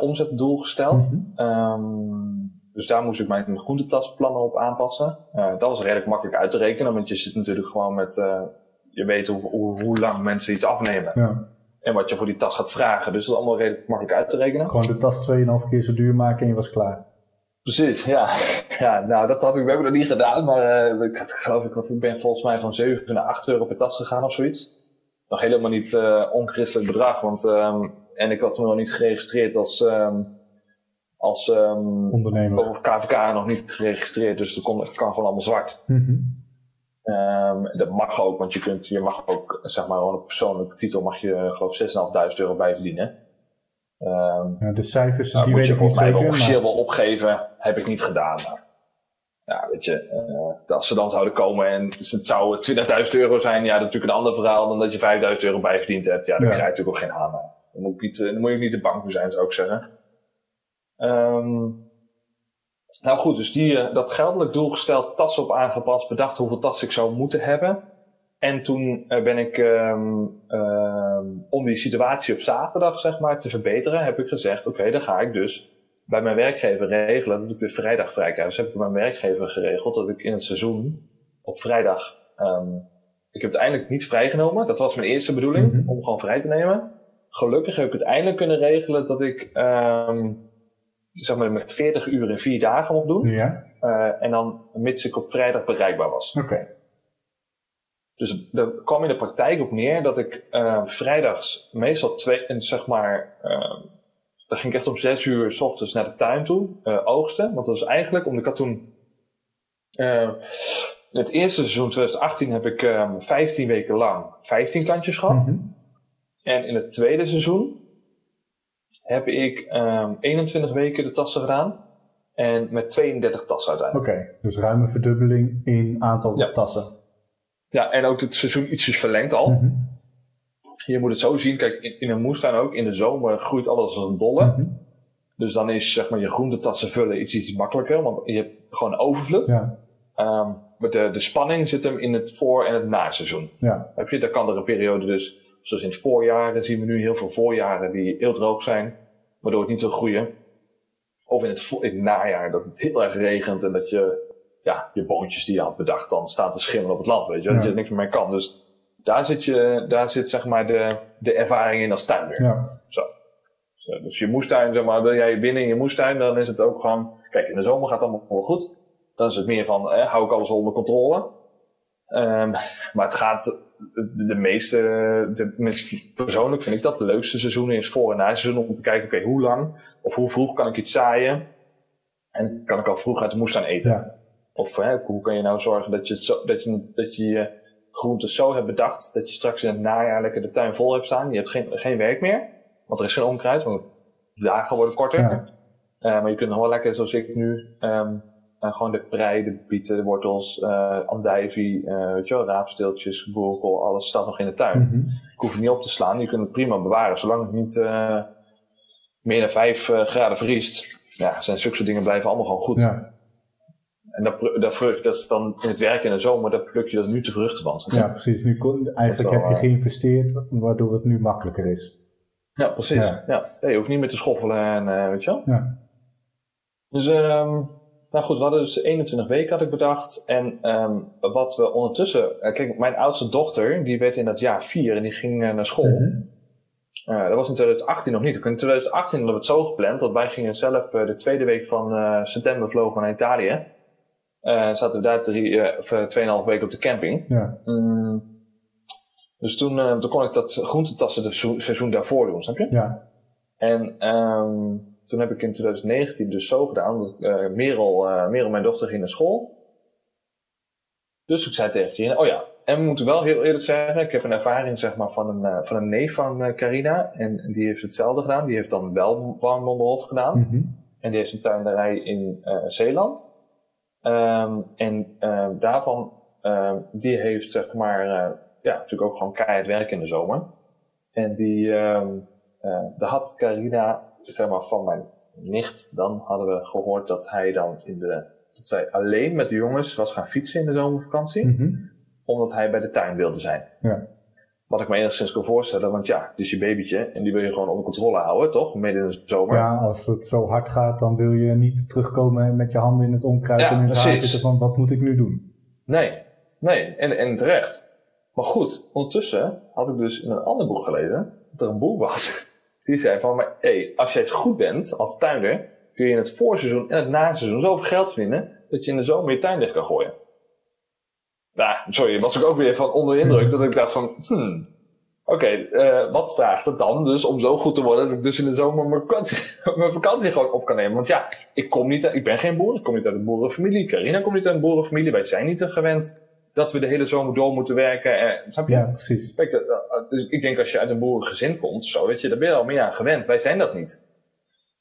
omzetdoel gesteld. Mm -hmm. Dus daar moest ik mijn groentetasplannen op aanpassen. Uh, dat was redelijk makkelijk uit te rekenen, want je zit natuurlijk gewoon met, uh, je weet hoe, hoe, hoe, lang mensen iets afnemen. Ja. En wat je voor die tas gaat vragen. Dus dat is allemaal redelijk makkelijk uit te rekenen. Gewoon de tas 2,5 keer zo duur maken en je was klaar. Precies, ja. ja nou, dat had ik, we hebben nog niet gedaan, maar uh, ik had, geloof ik, want ik ben volgens mij van 7 naar 8 euro per tas gegaan of zoiets. Nog helemaal niet onchristelijk bedrag, want, um, en ik had toen nog niet geregistreerd als, um, als um, ondernemer. Of KVK nog niet geregistreerd, dus dat, kon, kan gewoon allemaal zwart. Mm um, dat mag ook, want je, kunt, je mag ook, zeg maar, gewoon een persoonlijke titel mag je, geloof 6.500 euro bij verdienen. Um, ja, de cijfers, nou, die weet je volgens mij wel officieel wel opgeven, heb ik niet gedaan. Maar, ja, weet je, uh, als ze dan zouden komen en het zou 20.000 euro zijn, ja, dat is natuurlijk een ander verhaal dan dat je 5.000 euro bijverdiend hebt. Ja, dan ja. krijg je natuurlijk ook geen aan. Dan moet, ik niet, dan moet je ook niet te bang voor zijn, zou ik zeggen. Um, nou goed, dus die, uh, dat geldelijk doel gesteld, tas op aangepast, bedacht hoeveel tas ik zou moeten hebben. En toen uh, ben ik, um, um, om die situatie op zaterdag zeg maar te verbeteren, heb ik gezegd, oké, okay, dan ga ik dus bij mijn werkgever regelen dat ik weer vrijdag vrij krijg. Dus heb ik bij mijn werkgever geregeld dat ik in het seizoen op vrijdag, ik heb het eindelijk niet vrijgenomen. Dat was mijn eerste bedoeling, mm -hmm. om gewoon vrij te nemen. Gelukkig heb ik het eindelijk kunnen regelen dat ik zeg maar, met 40 uur in vier dagen mocht doen. Ja. Uh, en dan mits ik op vrijdag bereikbaar was. Oké. Okay. Dus er kwam in de praktijk op neer dat ik uh, vrijdags meestal twee, en zeg maar, uh, dan ging ik echt om zes uur s ochtends naar de tuin toe, oogsten. Want dat was eigenlijk, omdat ik had toen, in het eerste seizoen 2018 heb ik 15 weken lang 15 klantjes gehad. Mm -hmm. En in het tweede seizoen heb ik um, ehm, 21 weken de tassen gedaan. En met 32 tassen uiteindelijk. Oké, okay, dus ruime verdubbeling in aantal ja. tassen. Ja, en ook het seizoen ietsjes verlengd al. Mm -hmm. Je moet het zo zien, kijk, in, in, een moestuin ook, in de zomer groeit alles als een dolle. Mm -hmm. Dus dan is zeg maar je groentetassen vullen iets, iets makkelijker, want je hebt gewoon overvloed. Ja. Um, maar de, de spanning zit hem in het voor- en het na-seizoen. Ja. Heb je, daar kan er een periode dus Zoals in het voorjaar zien we nu heel veel voorjaren die heel droog zijn, waardoor het niet zo groeien. Of in het, in het najaar dat het heel erg regent en dat je ja, je boontjes die je had bedacht dan staan te schimmelen op het land, weet je, ja. dat je er niks meer mee kan. Dus daar zit, je, daar zit zeg maar de, de ervaring in als tuinder. Ja. Zo. Dus je moestuin, zeg maar, wil jij winnen in je moestuin, dan is het ook gewoon, kijk, in de zomer gaat het allemaal wel goed. Dan is het meer van, eh, hou ik alles onder controle. Um, maar het gaat de meeste, de, persoonlijk vind ik dat de leukste seizoenen is voor en na seizoen om te kijken, oké, okay, hoe lang of hoe vroeg kan ik iets zaaien? En kan ik al vroeg uit de moestuin eten? Ja. Of hè, hoe kan je nou zorgen dat je, zo, dat je, dat je je groenten zo hebt bedacht dat je straks in het najaar lekker de tuin vol hebt staan. Je hebt geen, geen werk meer, want er is geen onkruid, want de dagen worden korter. Ja. Uh, maar je kunt nog wel lekker, zoals ik nu, um, uh, gewoon de prei, de bieten, de wortels, uh, andijvie, uh, weet je wel, raapsteeltjes, boerkool, alles staat nog in de tuin. Mm -hmm. Ik hoef het niet op te slaan, je kunt het prima bewaren, zolang het niet meer dan 5 graden vriest. Ja, zijn zulke dingen blijven allemaal gewoon goed. Ja. En dat, dat, vrucht, dat is dan in het werk in de zomer, dat pluk je dat nu te vruchten van. Ja, precies. Nu kon, eigenlijk heb je geïnvesteerd, waardoor het nu makkelijker is. Ja, precies. Ja. ja. je hoeft niet meer te schoffelen en weet je wel. Ja. Dus, um, nou goed, we hadden dus 21 weken had ik bedacht. En um, wat we ondertussen... kijk, mijn oudste dochter, die werd in dat jaar 4 en die ging naar school. Mm uh, dat was in 2018 nog niet. In 2018 hadden we het zo gepland, dat wij gingen zelf de tweede week van september vlogen naar Italië. zaten we daar drie, of tweeënhalf weken op de camping. Ja. Mm, dus toen, toen kon ik dat groentetassen seizoen daarvoor doen, snap je? Ja. En um, toen heb ik in 2019 dus zo gedaan, dat Merel, Merel, mijn dochter, ging naar school. Dus ik zei tegen Trine, oh ja, en we moeten wel heel eerlijk zeggen, ik heb een ervaring zeg maar, van, een, uh, van een neef van uh, Carina. En die heeft hetzelfde gedaan. Die heeft dan wel Warmlonderhof gedaan. Mm -hmm. En die heeft een tuinderij in uh, Zeeland. Um, en daarvan, die heeft zeg maar, ja, natuurlijk ook gewoon keihard werk in de zomer. En die, um, daar had Carina, zeg maar, van mijn nicht, dan hadden we gehoord dat hij dan in de, dat zij alleen met de jongens was gaan fietsen in de zomervakantie. Mm -hmm omdat hij bij de tuin wilde zijn. Ja. Wat ik me enigszins kan voorstellen, want ja, het is je babytje en die wil je gewoon onder controle houden, toch? Midden in de zomer. Ja, als het zo hard gaat, dan wil je niet terugkomen met je handen in het onkruid en in het haar zitten van wat moet ik nu doen? Nee, nee, en, en terecht. Maar goed, ondertussen had ik dus in een ander boek gelezen dat er een boek was die zei van, maar, hey, als jij goed bent als tuinder, kun je in het voorseizoen en het naseizoen zoveel geld verdienen dat je in de zomer je tuin dicht kan gooien. Nou, sorry, was ik ook weer van onder indruk dat ik dacht van, hmm, oké, uh, wat vraagt het dan dus om zo goed te worden dat ik dus in de zomer mijn vakantie, mijn vakantie gewoon op kan nemen? Want ja, ik kom niet, ik ben geen boer, ik kom niet uit een boerenfamilie, Carina komt niet uit een boerenfamilie, wij zijn niet te gewend dat we de hele zomer door moeten werken. Eh, snap je? Ja, precies. Kijk, uh, dus ik denk als je uit een boerengezin komt, zo, weet je, daar ben je al meer aan gewend. Wij zijn dat niet.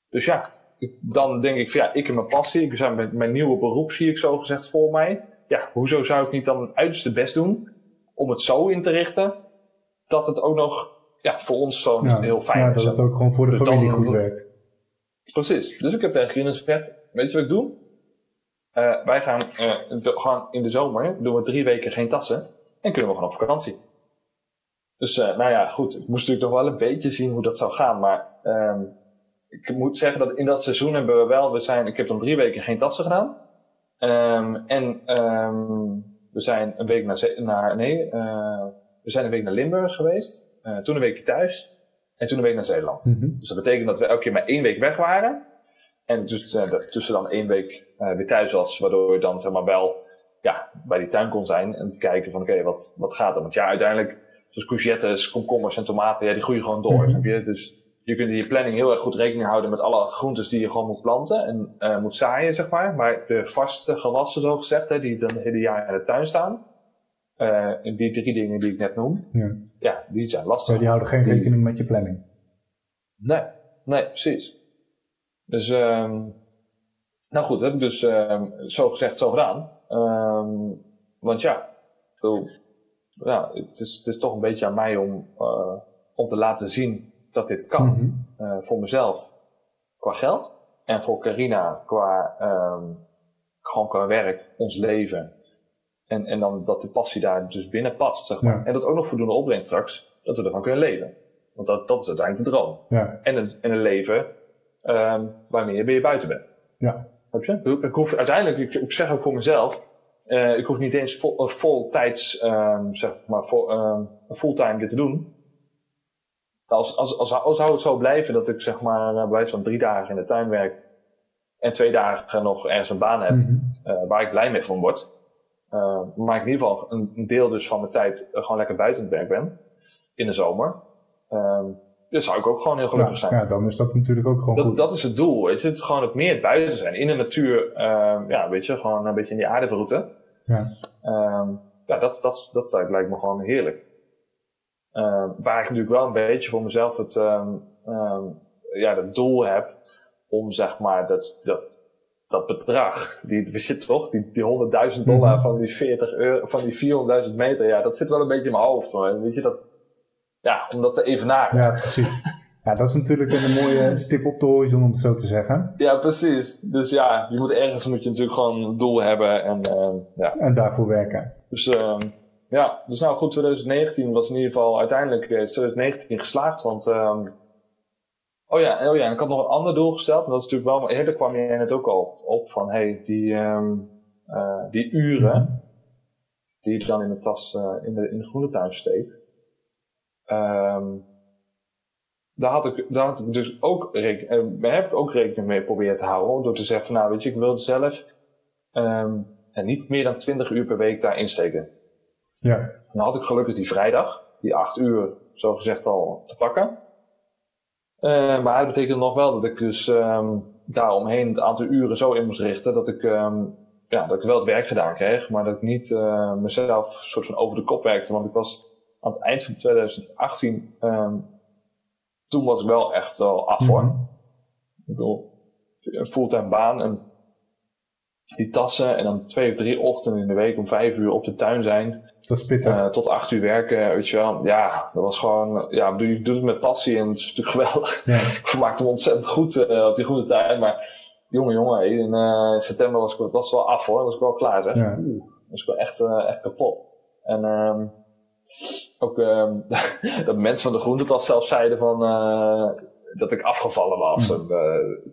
Dus ja, dan denk ik van ja, ik heb mijn passie, ik ben mijn, mijn nieuwe beroep, zie ik zo gezegd voor mij ja, hoezo zou ik niet dan het uiterste best doen om het zo in te richten dat het ook nog ja, voor ons zo heel fijn ja, is. dat het ook gewoon voor de dus familie goed werkt. Precies. Dus ik heb tegen Green gezegd, weet je wat ik doe? Uh, wij gaan, uh, de, gaan in de zomer, doen we drie weken geen tassen en kunnen we gewoon op vakantie. Dus uh, nou ja, goed. Ik moest natuurlijk nog wel een beetje zien hoe dat zou gaan. Maar um, ik moet zeggen dat in dat seizoen hebben we wel, we zijn, ik heb dan drie weken geen tassen gedaan. Um, en um, we zijn een week naar, naar nee, we zijn een week naar Limburg geweest. Toen een week thuis. En toen een week naar Zeeland. Mm -hmm. Dus dat betekent dat we elke keer maar één week weg waren. En dus uh, tussen dan één week weer thuis was. Waardoor je dan zeg maar wel ja, bij die tuin kon zijn. En te kijken van oké, okay, wat, wat gaat er? Want ja, uiteindelijk, zoals courgettes, komkommers en tomaten, ja, die groeien gewoon door. Mm -hmm. je? Dus je kunt in je planning heel erg goed rekening houden met alle groentes die je gewoon moet planten en uh, moet zaaien, zeg maar. Maar de vaste gewassen, zo gezegd, hè, die dan het hele jaar in de tuin staan, uh, die drie dingen die ik net noem, ja, ja die zijn lastig. Ja, die houden geen rekening met je planning. Nee, nee, precies. Dus, um, nou goed, dat heb ik dus um, zo gezegd, zo gedaan. Um, want ja, het, is, het is toch een beetje aan mij om, uh, om te laten zien dat dit kan. Mm -hmm. uh, voor mezelf qua geld en voor Carina qua gewoon qua werk, ons leven. En, en dan dat de passie daar dus binnen past, zeg maar. Ja. En dat ook nog voldoende opbrengt straks, dat we ervan kunnen leven. Want dat, dat is uiteindelijk de droom. Ja. En, een, en een leven um, waarmee je buiten bent. Ja. Heb je? Ik hoef uiteindelijk, ik, ik zeg ook voor mezelf, uh, ik hoef niet eens vol, vol tijds, um, zeg maar, vol, um, fulltime dit te doen als, als, als, als, zou het zo blijven dat ik zeg maar bij wijze van drie dagen in de tuin werk en twee dagen nog ergens een baan heb mm -hmm. uh, waar ik blij mee van word, uh, maar ik in ieder geval een, deel dus van mijn tijd gewoon lekker buiten het werk ben in de zomer, um, dan zou ik ook gewoon heel gelukkig zijn. Ja, dan is dat natuurlijk ook gewoon dat, goed. Dat is het doel, weet je. Het is gewoon het meer buiten zijn, in de natuur, uh, ja, weet je, gewoon een beetje in die aarde verroeten. Ja. Um, ja, dat, dat, dat, dat lijkt me gewoon heerlijk. Uh, waar ik natuurlijk wel een beetje voor mezelf het, um, um, ja, het doel heb om zeg maar dat, dat, dat bedrag, die, we zitten toch, die, die 100.000 dollar mhm. van die 40 euro, van die 400.000 meter, ja, dat zit wel een beetje in mijn hoofd. Maar weet je, dat, ja, om dat te evenaren. Ja, precies. Ja, dat is natuurlijk een mooie stip op de horizon om het zo te zeggen. Ja, precies. Dus ja, je moet ergens moet je natuurlijk gewoon een doel hebben en uh, ja. En daarvoor werken. Dus uh, ja, dus nou goed, 2019 was in ieder geval uiteindelijk 2019 geslaagd. Want um, Oh ja, oh ja, en ik had nog een ander doel gesteld. En dat is natuurlijk wel, eerder kwam je net ook al op van, hey, die, um, uh, die uren die je dan in de tas uh, in, de, in de groene tuin steekt. Um, daar had ik, daar had ik dus ook rekening, uh, heb ik ook rekening mee proberen te houden. Door te zeggen van, nou weet je, ik wil zelf um, en niet meer dan 20 uur per week daar insteken. Ja. Dan had ik gelukkig die vrijdag, die 8 uur, zo gezegd al te pakken. Uh, maar het betekent nog wel dat ik dus um, daaromheen het aantal uren zo in moest richten dat ik, um, ja, dat ik wel het werk gedaan kreeg, maar dat ik niet uh, mezelf soort van over de kop werkte. Want ik was aan het eind van 2018, um, toen was ik wel echt wel af voor. Mm -hmm. Ik bedoel, een fulltime baan en die tassen en dan twee of drie ochtenden in de week om vijf uur op de tuin zijn. Dat is pittig. Uh, tot acht uur werken, weet je wel. Ja, dat was gewoon, ja, je doet het met passie en het is natuurlijk geweldig. Ja. ik vermaakte me ontzettend goed uh, op die goede tijd, maar jongen, jongen, in uh, september was ik was wel af hoor, was ik wel klaar zeg. Ja. Oeh, was ik wel echt, echt kapot. En um, ook um, dat mensen van de groentetas zelf zeiden van, dat ik afgevallen was. En,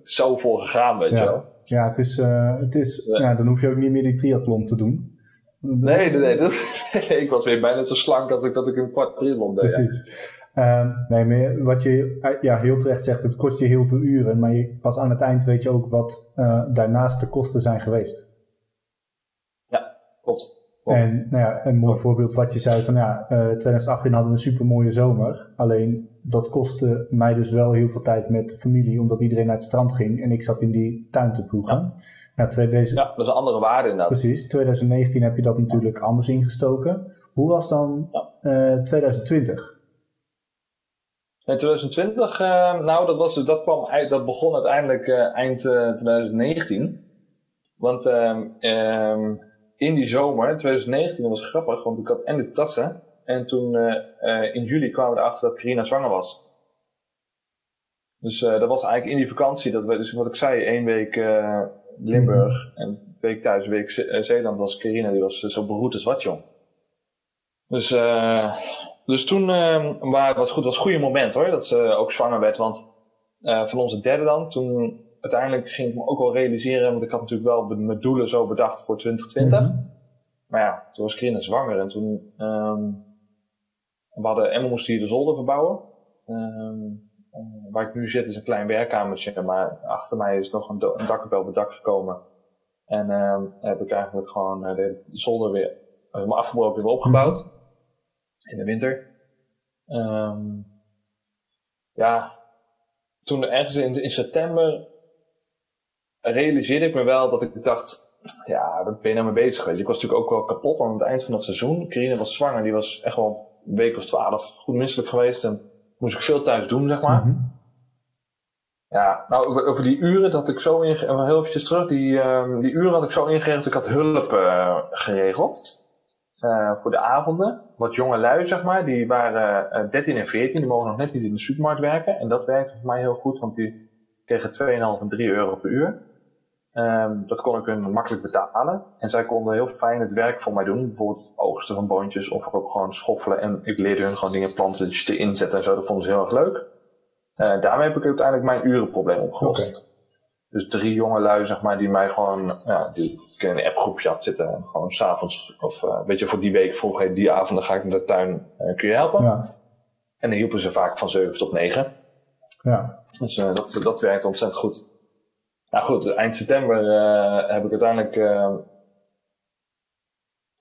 zo voor gegaan, weet ja. je wel. Ja, het is, het is ja, dan hoef je ook niet meer die triathlon te doen. Nee, nee, nee, dat, nee, Ik was weer bijna zo slank als ik dat ik een kwart triathlon deed. Precies. Um, nee, maar wat je ja, heel terecht zegt, het kost je heel veel uren, maar je, pas aan het eind weet je ook wat daarnaast de kosten zijn geweest. Klopt. En nou ja, een mooi klopt. voorbeeld wat je zei van ja, uh, 2018 hadden we een super mooie zomer. Alleen dat kostte mij dus wel heel veel tijd met familie, omdat iedereen naar het strand ging en ik zat in die tuin te ploegen. Ja. Ja, 2000... ja, dat is een andere waarde inderdaad. Precies, 2019 heb je dat natuurlijk anders ingestoken. Hoe was dan ja. uh, 2020? In 2020, uh, nou dat, was dus, dat, kwam, dat begon uiteindelijk uh, eind 2019. Want um, in die zomer, 2019, dat was grappig, want ik had en de tassen. En toen in juli kwamen we erachter dat Carina zwanger was. Dus dat was eigenlijk in die vakantie, dat we, dus wat ik zei, één week Limburg mm. en een week thuis, een week Ze Zeeland was Carina, die was zo beroerd als wat jong. Dus, dus toen uh, maar, was goed, was een goede moment hoor, dat ze ook zwanger werd. Want van onze derde dan, toen uiteindelijk ging ik me ook wel realiseren, want ik had natuurlijk wel mijn doelen zo bedacht voor 2020. Mm-hmm. Maar ja, toen was Carina zwanger en toen um, we hadden Emma moest hier de zolder verbouwen. Um, waar ik nu zit is een klein werkkamertje, maar achter mij is nog een, een dak op dak gekomen. En uh, heb ik eigenlijk gewoon uh, de zolder weer helemaal afgebroken weer opgebouwd. In de winter. Um, ja, toen ergens in, in september realiseerde ik me wel dat ik dacht, ja, waar ben je nou mee bezig geweest? Ik was natuurlijk ook wel kapot aan het eind van dat seizoen. Carina was zwanger, die was echt wel een week of twaalf goed misselijk geweest. En moest ik veel thuis doen, zeg maar. Mm-hmm. Ja, nou, over, over, die uren dat ik zo in, heel eventjes terug, die, uh, die uren had ik zo ingeregeld, ik had hulp uh, geregeld. Uh, voor de avonden. Wat jonge lui, zeg maar, die waren 13 en 14, die mogen nog net niet in de supermarkt werken. En dat werkte voor mij heel goed, want die kregen 2,5 en 3 euro per uur. Um, dat kon ik hun makkelijk betalen. En zij konden heel fijn het werk voor mij doen. Bijvoorbeeld het oogsten van boontjes of ook gewoon schoffelen. En ik leerde hun gewoon dingen planten dus te inzetten en zo. Dat vonden ze heel erg leuk. Uh, daarmee heb ik uiteindelijk mijn urenprobleem opgelost. Okay. Dus drie jonge lui, zeg maar, die mij gewoon, ja, die ik in een appgroepje had zitten. En gewoon s'avonds, of uh, weet je, voor die week vroeg, hey, die avond dan ga ik naar de tuin, uh, kun je helpen? Ja. En dan hielpen ze vaak van 7 tot 9. Ja. Dus dat, dat werkt ontzettend goed. Nou goed, eind september uh, heb ik uiteindelijk. Uh,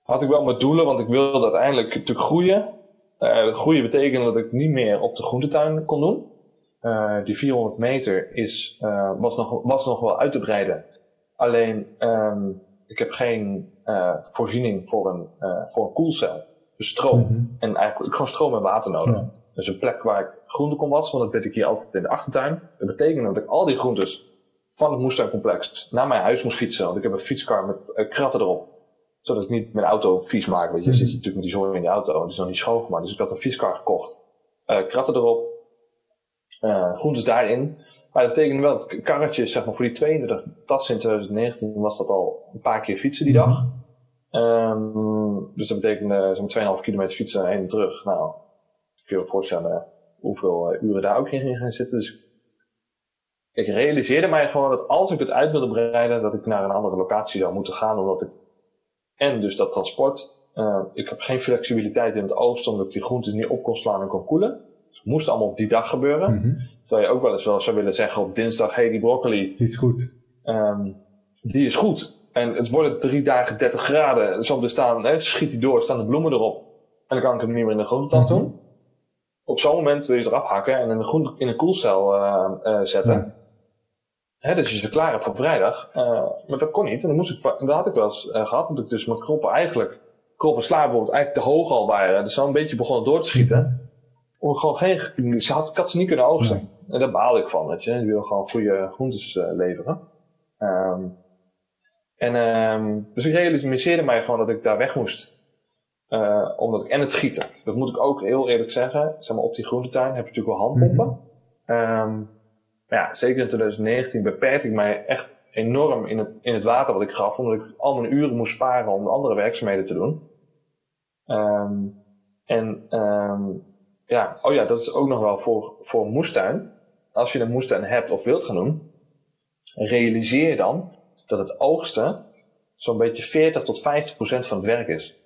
had ik wel mijn doelen, want ik wilde uiteindelijk natuurlijk groeien. Uh, groeien betekende dat ik niet meer op de groentetuin kon doen. die 400 meter is, was, nog, was nog wel uit te breiden. Alleen, um, ik heb geen voorziening voor een, voor een koelcel. Dus stroom. Mm-hmm. En eigenlijk gewoon stroom en water nodig. Ja. Dus een plek waar ik groente kon wassen, want dat deed ik hier altijd in de achtertuin. Dat betekende dat ik al die groentes van het moestuincomplex naar mijn huis moest fietsen. Want ik heb een fietskar met uh, kratten erop. Zodat ik niet mijn auto vies maak. Want je Mhm. zit je natuurlijk met die zooi in die auto. Die is nog niet schoongemaakt. Dus ik had een fietskar gekocht. Uh, kratten erop. Uh, groentes daarin. Maar dat betekende wel, dat karretjes, zeg maar, voor die 32 tassen in 2019 was dat al een paar keer fietsen die dag. Um, dus dat betekende zo'n 2,5 kilometer fietsen heen en terug. Nou, ik kan je voorstellen hoeveel uren daar ook in gaan zitten. Dus ik realiseerde mij gewoon dat als ik het uit wilde breiden, dat ik naar een andere locatie zou moeten gaan, omdat ik en dus dat transport, uh, ik heb geen flexibiliteit in het oosten, omdat ik die groentes niet op kon slaan en kon koelen. Dus het moest allemaal op die dag gebeuren. Mm -hmm. Terwijl je ook wel eens wel zou willen zeggen op dinsdag, hey die broccoli. Die is goed. Um, die is goed. En het wordt drie dagen 30 graden. Zo er staan, hè, schiet die door, staan de bloemen erop. En dan kan ik hem niet meer in de groentetas mm -hmm. doen. Op zo'n moment wil je ze eraf hakken en in een, groen, in een koelcel uh, uh, zetten. Ja. Hè, dus je ze klaar hebt voor vrijdag. Uh, maar dat kon niet. En dan moest ik, dat had ik wel eens uh, gehad. Dat ik dus mijn kroppen eigenlijk, kroppen sla bijvoorbeeld, eigenlijk te hoog al waren. Dus zo een beetje begonnen door te schieten. Om gewoon geen, ze had, ik had ze niet kunnen oogsten. Nee. En daar baalde ik van, weet je. Wil gewoon goede groentes uh, leveren. Um, en, um, dus ik realiseerde mij gewoon dat ik daar weg moest. Uh, omdat ik, en het gieten. Dat moet ik ook heel eerlijk zeggen. Zeg maar, op die groentetuin heb je natuurlijk wel handpompen. Mm -hmm. um, ja, zeker in 2019 beperkte ik mij echt enorm in het, in het water wat ik gaf, omdat ik al mijn uren moest sparen om andere werkzaamheden te doen. Um, en um, ja, oh ja, dat is ook nog wel voor, voor moestuin. Als je een moestuin hebt of wilt gaan doen, realiseer je dan dat het oogsten zo'n beetje 40 tot 50 procent van het werk is.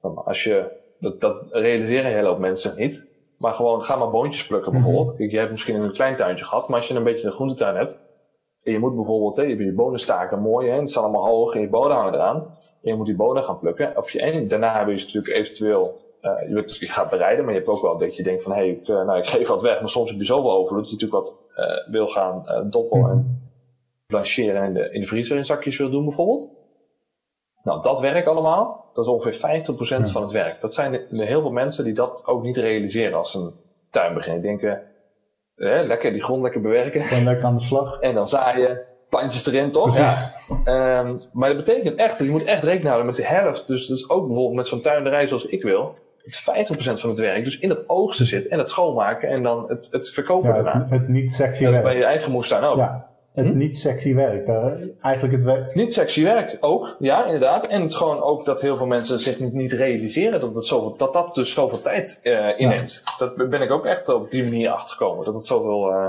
Als je, dat, dat realiseren een hele hoop mensen niet. Maar gewoon, ga maar boontjes plukken bijvoorbeeld. Mm -hmm. Kijk, je hebt misschien een klein tuintje gehad, maar als je een beetje een groentetuin hebt. En je moet bijvoorbeeld, hè, je hebt je bonenstaken mooi, hè, het staat allemaal hoog en je bonen hangen eraan. En je moet die bonen gaan plukken. Of je, en daarna wil je natuurlijk eventueel, uh, je, wilt, je gaat bereiden, maar je hebt ook wel dat je denkt van, hé, hey, ik, uh, nou, ik geef wat weg, maar soms heb je zoveel over dat je natuurlijk wat uh, wil gaan doppen -hmm. en blancheren en in de, in de vriezer in zakjes wil doen bijvoorbeeld. Nou, dat werk allemaal, dat is ongeveer 50% ja. van het werk. Dat zijn de, de heel veel mensen die dat ook niet realiseren als ze een tuin beginnen. Die denken, eh, lekker die grond lekker bewerken. Gewoon lekker aan de slag. En dan zaaien, plantjes erin, toch? Ja. Um, maar dat betekent echt, je moet echt rekening houden met de helft. Dus, dus ook bijvoorbeeld met zo'n tuinderij zoals ik wil. Het 50% van het werk dus in het oogsten zit en het schoonmaken en dan het, het verkopen ja. Het, het niet sexy Dat is bij je eigen moestuin ook. Ja het hm? niet sexy werk. Eigenlijk het werk. Niet sexy werk, ook. Ja, inderdaad. En het is gewoon ook dat heel veel mensen zich niet, niet realiseren dat, het zoveel, dat dat dus zoveel tijd uh, inneemt. Ja. Dat ben ik ook echt op die manier achtergekomen. Dat het zoveel... Uh...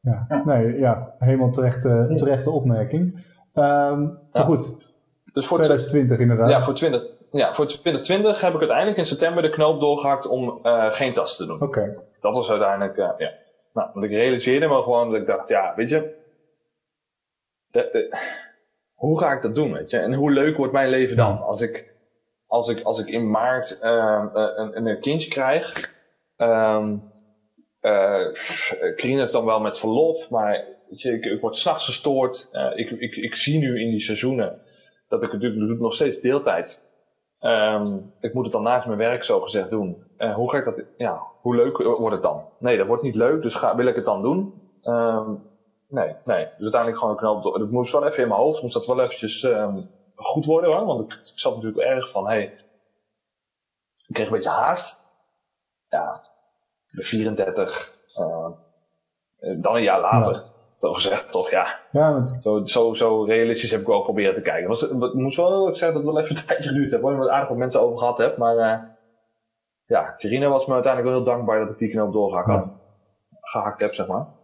Ja. ja, nee, ja, helemaal terechte, terechte opmerking. Um, maar goed, dus voor 2020 inderdaad. Ja, voor 20, ja, voor 2020 heb ik uiteindelijk in september de knoop doorgehakt om geen tas te doen. Oké. Okay. Dat was uiteindelijk, ja. Nou, want ik realiseerde me gewoon dat ik dacht, ja, weet je, de, de, hoe ga ik dat doen, weet je? En hoe leuk wordt mijn leven dan? Als ik, als ik, als ik in maart uh, een, een kindje krijg. Um, uh, dan wel met verlof, maar weet je, ik, ik word s'nachts gestoord. Ik, ik, ik zie nu in die seizoenen dat ik het doe, nog steeds deeltijd. Um, ik moet het dan naast mijn werk zo gezegd doen. Uh, hoe ga ik dat, ja, hoe leuk wordt het dan? Nee, dat wordt niet leuk, dus ga, wil ik het dan doen? Nee, nee. Dus uiteindelijk gewoon een knoop door. Het moest wel even in mijn hoofd, moest dat wel eventjes um, goed worden hoor. Want ik, ik zat natuurlijk erg van, hé, hey, ik kreeg een beetje haast. Ja, de 34. Uh, dan een jaar later. Ja. Zo gezegd, toch? Ja. ja zo, zo, zo, realistisch heb ik wel proberen te kijken. Het moest wel, ik zeg dat het wel even een tijdje geduurd heeft. Waar ik het aardig wat mensen over gehad heb. Maar uh, ja, Karina was me uiteindelijk wel heel dankbaar dat ik die knoop doorgehakt ja. had. Gehakt heb, zeg maar.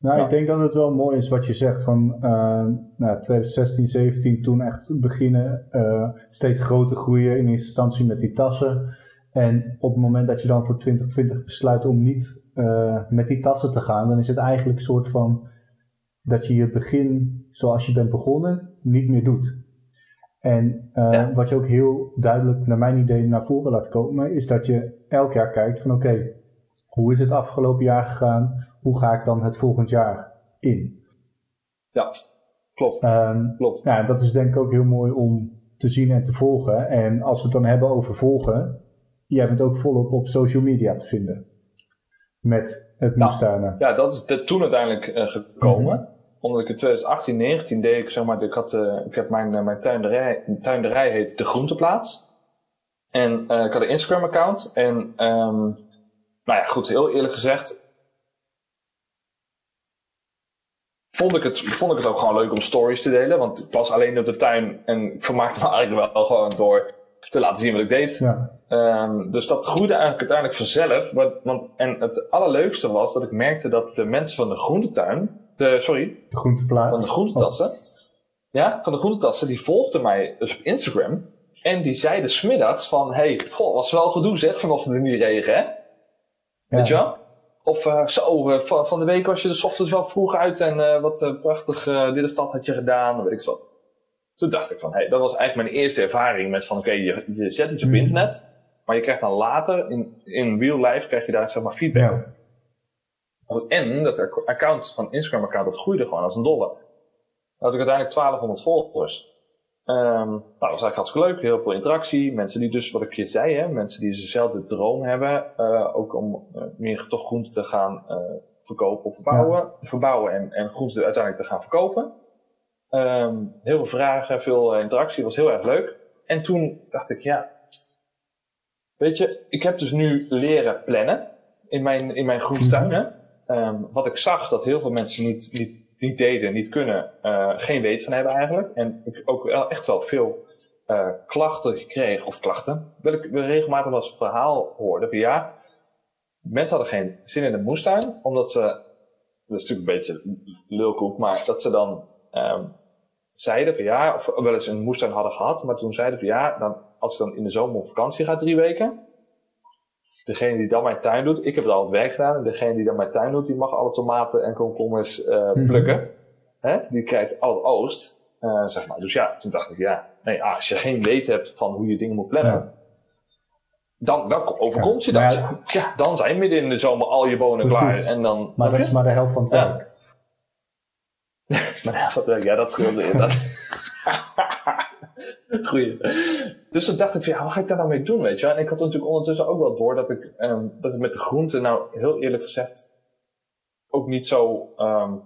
Nou, ja. ik denk dat het wel mooi is wat je zegt van uh, nou, 2016, 17 toen echt beginnen, uh, steeds groter groeien in eerste instantie met die tassen. En op het moment dat je dan voor 2020 besluit om niet uh, met die tassen te gaan, dan is het eigenlijk een soort van dat je je begin zoals je bent begonnen niet meer doet. En ja. wat je ook heel duidelijk naar mijn idee naar voren laat komen, is dat je elk jaar kijkt van oké, okay, hoe is het afgelopen jaar gegaan? Hoe ga ik dan het volgend jaar in? Ja, klopt. Um, klopt. Ja, dat is denk ik ook heel mooi om te zien en te volgen. En als we het dan hebben over volgen, jij bent ook volop op social media te vinden. Met het moestuinen. Ja, ja, dat is de, toen uiteindelijk uh, gekomen. Mm -hmm. Omdat ik in 2018, 19 deed ik, zeg maar, ik had, uh, ik heb mijn, uh, mijn tuinderij, tuinderij heet De Groenteplaats. En ik had een Instagram account en um, nou ja, goed, heel eerlijk gezegd. Vond ik, het, vond ik het ook gewoon leuk om stories te delen. Want ik was alleen op de tuin en ik vermaakte me eigenlijk wel gewoon door te laten zien wat ik deed. Ja. Um, dus dat groeide eigenlijk uiteindelijk vanzelf. want, en het allerleukste was dat ik merkte dat de mensen van de groentetuin, de, sorry, de groenteplaats, van de groentetassen, oh. ja, van de groentetassen, die volgden mij dus op Instagram. En die zeiden smiddags van, hey, goh, was wel gedoe zeg, vanochtend in die regen, hè? Weet je wel? Of uh, zo, uh, van, van de week was je de ochtends wel vroeg uit en uh, wat prachtig dit of dat had je gedaan, weet ik wat. Toen dacht ik van, hey, dat was eigenlijk mijn eerste ervaring met van, oké, je, je zet iets op mhm. internet, maar je krijgt dan later, in, in real life, krijg je daar zeg maar feedback. Ja. En dat account van Instagram-account, dat groeide gewoon als een dollar. Dan had ik uiteindelijk 1200 volgers. Um, nou, dat was eigenlijk hartstikke leuk. Heel veel interactie. Mensen die dus, wat ik je zei, hè, mensen die dezelfde droom hebben. Uh, ook om uh, meer toch groenten te gaan uh, verkopen of verbouwen. Verbouwen en, en groenten uiteindelijk te gaan verkopen. Um, heel veel vragen, veel interactie. was heel erg leuk. En toen dacht ik, ja. Weet je, ik heb dus nu leren plannen in mijn, in mijn groentetuin. Um, wat ik zag dat heel veel mensen niet, niet niet deden, niet kunnen, uh, geen weet van hebben eigenlijk. En ik ook wel echt wel veel uh, klachten gekregen, of klachten, wil ik regelmatig als verhaal hoorde van ja, mensen hadden geen zin in de moestuin, omdat ze, dat is natuurlijk een beetje lulkoek, maar dat ze dan um, zeiden van ja, of wel eens een moestuin hadden gehad, maar toen zeiden van ja, dan, als ik dan in de zomer op vakantie ga drie weken, Degene die dan mijn tuin doet, ik heb het al het werk gedaan. En degene die dan mijn tuin doet, die mag alle tomaten en komkommers uh, plukken. Hè? Die krijgt al het oost. Uh, zeg maar. Dus ja, toen dacht ik, ja, nee, ah, als je geen weet hebt van hoe je dingen moet plannen, dan, dan overkomt je dat. Ja, dan zijn midden in de zomer al je bonen klaar. En dan, maar dat is maar de helft van het werk. maar de helft van het werk, ja, dat scheelde inderdaad. Goeie. Dus toen dacht ik van, ja, wat ga ik daar nou mee doen, weet je En ik had natuurlijk ondertussen ook wel door dat ik, um, dat het met de groenten nou, heel eerlijk gezegd, ook niet zo, um,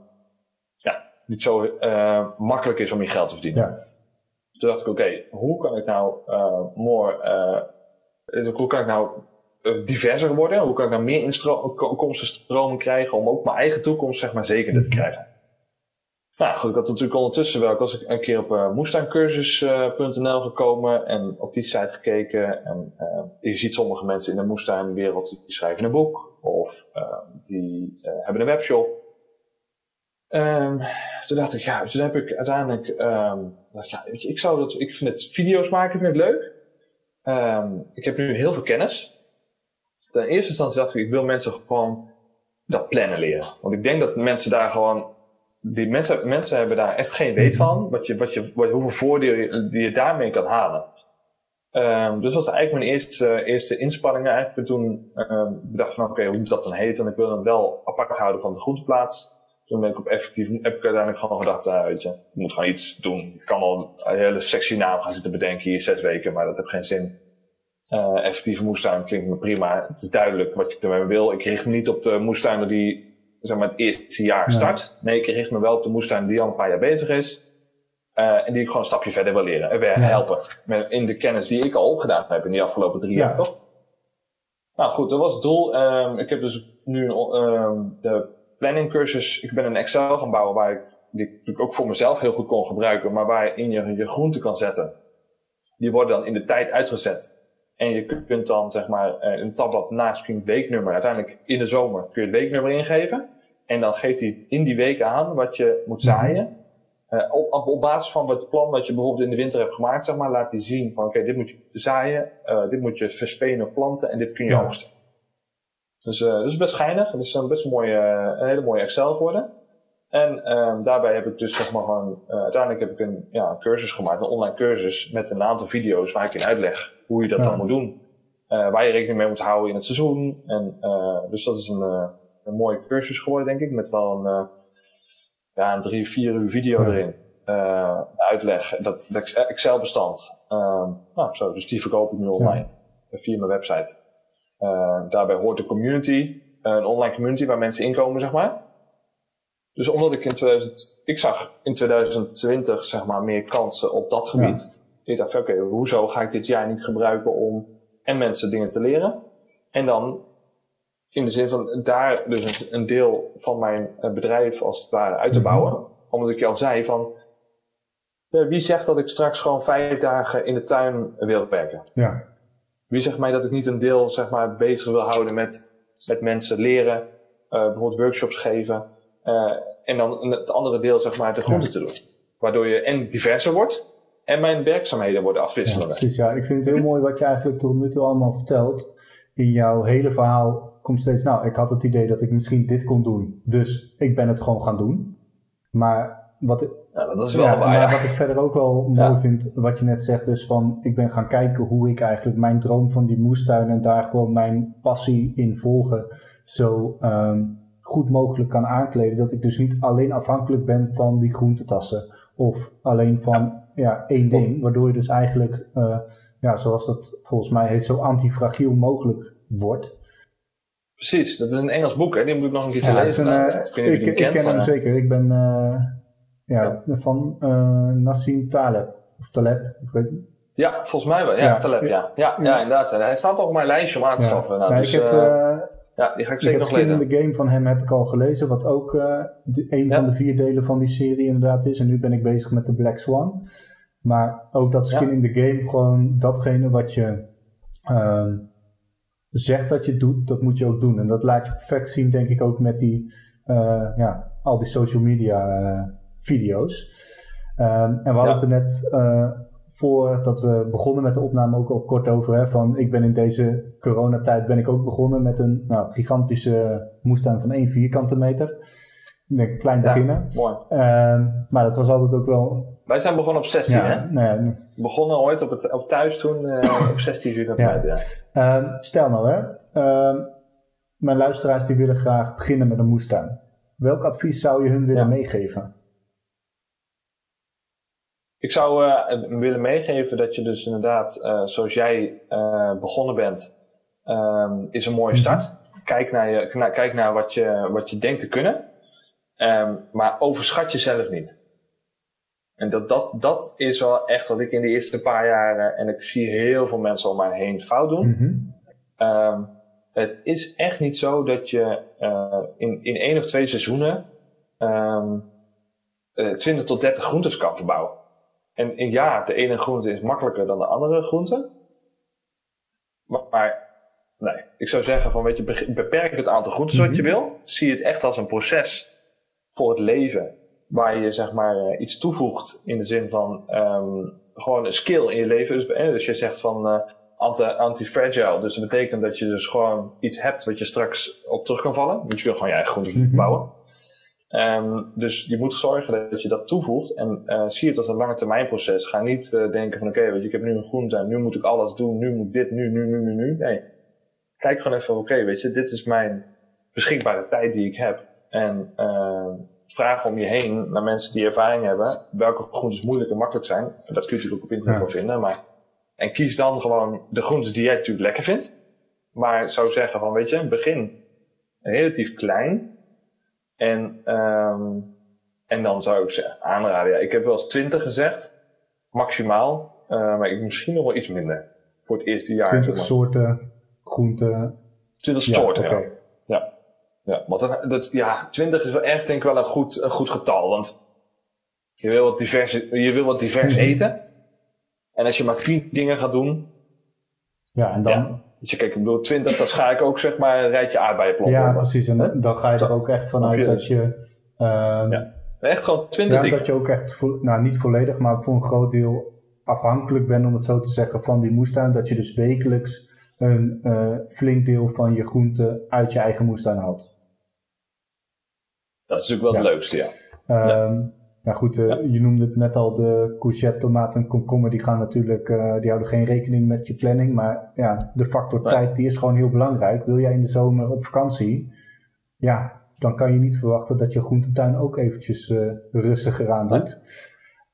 ja, niet zo uh, makkelijk is om je geld te verdienen. Ja. Toen dacht ik, oké, hoe kan ik nou uh, more, uh, hoe kan ik nou diverser worden? Hoe kan ik nou meer inkomstenstromen krijgen om ook mijn eigen toekomst, zeg maar, zeker te krijgen? Nou goed, ik had natuurlijk ondertussen wel, ik was een keer op uh, moestuincursus.nl gekomen en op die site gekeken. En uh, je ziet sommige mensen in de moestuinwereld die schrijven een boek of uh, die hebben een webshop. Um, toen dacht ik, ja, toen heb ik uiteindelijk, um, dacht, ja, ik zou dat, ik vind het video's maken, vind ik leuk. Ik heb nu heel veel kennis. Ten eerste instantie dacht ik, ik wil mensen gewoon dat plannen leren. Want ik denk dat mensen daar gewoon die mensen, mensen hebben daar echt geen weet van, wat je, wat je, wat, hoeveel voordelen die je daarmee kan halen. Um, dus dat was eigenlijk mijn eerste, eerste inspanningen eigenlijk. Toen um, bedacht van oké, okay, hoe moet dat dan heten? En ik wil hem wel apart houden van de groenteplaats. Toen ben ik op effectief, heb ik uiteindelijk gewoon gedacht, uh, weet je, ik moet gewoon iets doen. Ik kan al een hele sexy naam gaan zitten bedenken hier zes weken, maar dat heeft geen zin. Uh, effectieve moestuin klinkt me prima. Het is duidelijk wat je ermee wil. Ik richt me niet op de moestuinen die zeg maar, het eerste jaar start. Nee, ik richt me wel op de moestuin die al een paar jaar bezig is. Uh, en die ik gewoon een stapje verder wil leren en weer helpen. Met, in de kennis die ik al opgedaan heb in die afgelopen drie jaar, toch? Nou goed, dat was het doel. Um, ik heb dus nu um, de planning cursus. Ik ben een Excel gaan bouwen waar ik, die ik natuurlijk ook voor mezelf heel goed kon gebruiken, maar waarin je je groenten kan zetten. Die worden dan in de tijd uitgezet. En je kunt dan zeg maar eh, een tabblad naast het weeknummer. Uiteindelijk in de zomer kun je het weeknummer ingeven. En dan geeft hij in die week aan wat je moet mhm. zaaien. Uh, op, op, basis van het plan dat je bijvoorbeeld in de winter hebt gemaakt, zeg maar, laat hij zien van oké, dit moet je zaaien, uh, dit moet je verspenen of planten en dit kun je ja. oogsten. Dus uh, dat is best geinig. Het is een best mooie, een hele mooie Excel geworden. En ehm, daarbij heb ik dus zeg maar gewoon, uiteindelijk heb ik een, ja, een cursus gemaakt, een online cursus met een aantal video's waar ik in uitleg hoe je dat dan moet doen. waar je rekening mee moet houden in het seizoen. En, dus dat is een een mooie cursus geworden, denk ik. Met wel een, uh, ja, een drie, vier uur video erin. Uh, uitleg, dat, dat Excel-bestand. Uh, nou, zo, dus die verkoop ik nu online. Via mijn website. daarbij hoort de community. een online community waar mensen inkomen, zeg maar. Dus omdat ik in 2000, ik zag in 2020 zeg maar meer kansen op dat gebied. Ja. Ik dacht, oké, hoezo ga ik dit jaar niet gebruiken om en mensen dingen te leren? En dan in de zin van daar dus een, deel van mijn eh, bedrijf als het ware uit te mhm. bouwen. Omdat ik je al zei van, wie zegt dat ik straks gewoon vijf dagen in de tuin wil werken? Ja. Wie zegt mij dat ik niet een deel zeg maar, bezig wil houden met, met mensen leren, uh, bijvoorbeeld workshops geven, uh, en dan het andere deel zeg maar de groenten te doen. Waardoor je en diverser wordt en mijn werkzaamheden worden afwisselender. Ja, precies, ja. Ik vind het heel mooi wat je eigenlijk tot nu toe allemaal vertelt. In jouw hele verhaal komt steeds, nou, ik had het idee dat ik misschien dit kon doen, dus ik ben het gewoon gaan doen. Maar wat ik, ja, dat is wel waar. Maar wat ik verder ook wel mooi vind, wat je net zegt, is van ik ben gaan kijken hoe ik eigenlijk mijn droom van die moestuin en daar gewoon mijn passie in volgen zo um, goed mogelijk kan aankleden. Dat ik dus niet alleen afhankelijk ben van die groentetassen of alleen van ja. één ding, waardoor je dus eigenlijk, uh, ja, zoals dat volgens mij heet, zo antifragiel mogelijk wordt. Precies, dat is een Engels boek, hè? die moet ik nog een keer te lezen. Een, ik, ik, ken hem zeker. Ik ben uh, ja, van uh, Nassim Taleb. Of Taleb, ik weet niet. Ja, volgens mij wel. Ja, ja. Taleb, ja. Ja, ja. inderdaad. Hij staat op mijn lijstje om aan te schaffen. Nou, dus, ik heb, uh, ja, die ga ik zeker nog lezen. in the Game van hem heb ik al gelezen, wat ook uh, de, een van de vier delen van die serie inderdaad is. En nu ben ik bezig met de Black Swan. Maar ook dat Skin in the Game, gewoon datgene wat je uh, zegt dat je doet, dat moet je ook doen. En dat laat je perfect zien, denk ik, ook met die, uh, ja, al die social media video's. Um, en we hadden het er net uh, voordat we begonnen met de opname ook al kort over. Hè, van ik ben in deze coronatijd ben ik ook begonnen met een nou, gigantische moestuin van 1 vierkante meter. Denk klein beginnen. Mooi. Um, maar dat was altijd ook wel. Wij zijn begonnen op 16, ja, hè? Ja, begonnen ooit op, het, op thuis toen uh, op 16 vierkante ja. Ja. Um, stel nou, hè. mijn luisteraars die willen graag beginnen met een moestuin. Welk advies zou je hun willen meegeven? Ik zou uh, willen meegeven dat je dus inderdaad, uh, zoals jij begonnen bent, is een mooie mhm. start. Kijk naar, je, kijk naar wat, je, wat je denkt te kunnen. Um, maar overschat jezelf niet. En dat, dat, dat is wel echt wat ik in de eerste paar jaren, en ik zie heel veel mensen om mij heen fout doen. Mm -hmm. um, het is echt niet zo dat je in, in één of twee seizoenen 20 tot 30 groentes kan verbouwen. En, en ja, de ene groente is makkelijker dan de andere groente. Maar, maar nee, ik zou zeggen van weet je, beperk het aantal groenten wat je mhm. wil. Zie het echt als een proces voor het leven. Waar je zeg maar uh, iets toevoegt in de zin van um, gewoon een skill in je leven. Dus, eh, dus je zegt van uh, anti-fragile. Dus dat betekent dat je dus gewoon iets hebt wat je straks op terug kan vallen. Want je wil gewoon je eigen groenten mm bouwen. Um, dus je moet zorgen dat je dat toevoegt en uh, zie het als een lange termijn proces. Ga niet uh, denken van oké, okay, weet je, ik heb nu een groente, nu moet ik alles doen, nu moet dit, nu, nu, nu, nu, nu. Nee, kijk gewoon even, oké, okay, weet je, dit is mijn beschikbare tijd die ik heb. En uh, vraag om je heen naar mensen die ervaring hebben, welke groentes moeilijk en makkelijk zijn. Dat kun je natuurlijk ook op internet wel vinden, maar en kies dan gewoon de groentes die jij natuurlijk lekker vindt. Maar zou zeggen van, weet je, begin relatief klein en, um, en dan zou ik ze aanraden. Ja, ik heb wel eens 20 gezegd, maximaal. Uh, maar ik misschien nog wel iets minder voor het eerste jaar. 20 soorten groenten. 20 ja, soorten, okay. ja. ja. Ja, want dat, dat, ja, 20 is wel echt denk ik wel een goed, een goed getal. Want je wil wat divers, je wil wat divers mhm. eten. En als je maar 10 dingen gaat doen. Ja, en dan, ja, dus je, kijk, ik bedoel, 20, dat ga ik ook zeg maar een rijtje aardbeienplanten. Ja, precies. En dan ga je er ook echt vanuit dat je... Um, ja. Echt gewoon 20 ja, dat je ook echt, nou niet volledig, maar voor een groot deel afhankelijk bent, om het zo te zeggen, van die moestuin. Dat je dus wekelijks een uh, flink deel van je groente uit je eigen moestuin haalt. Dat is natuurlijk wel het leukste, ja. Um, nou goed, uh, je noemde het net al, de courgette, tomaten en komkommer, die gaan natuurlijk, uh, die houden geen rekening met je planning. Maar ja, de factor tijd, die is gewoon heel belangrijk. Wil jij in de zomer op vakantie, ja, dan kan je niet verwachten dat je groentetuin ook eventjes uh, rustiger aan doet.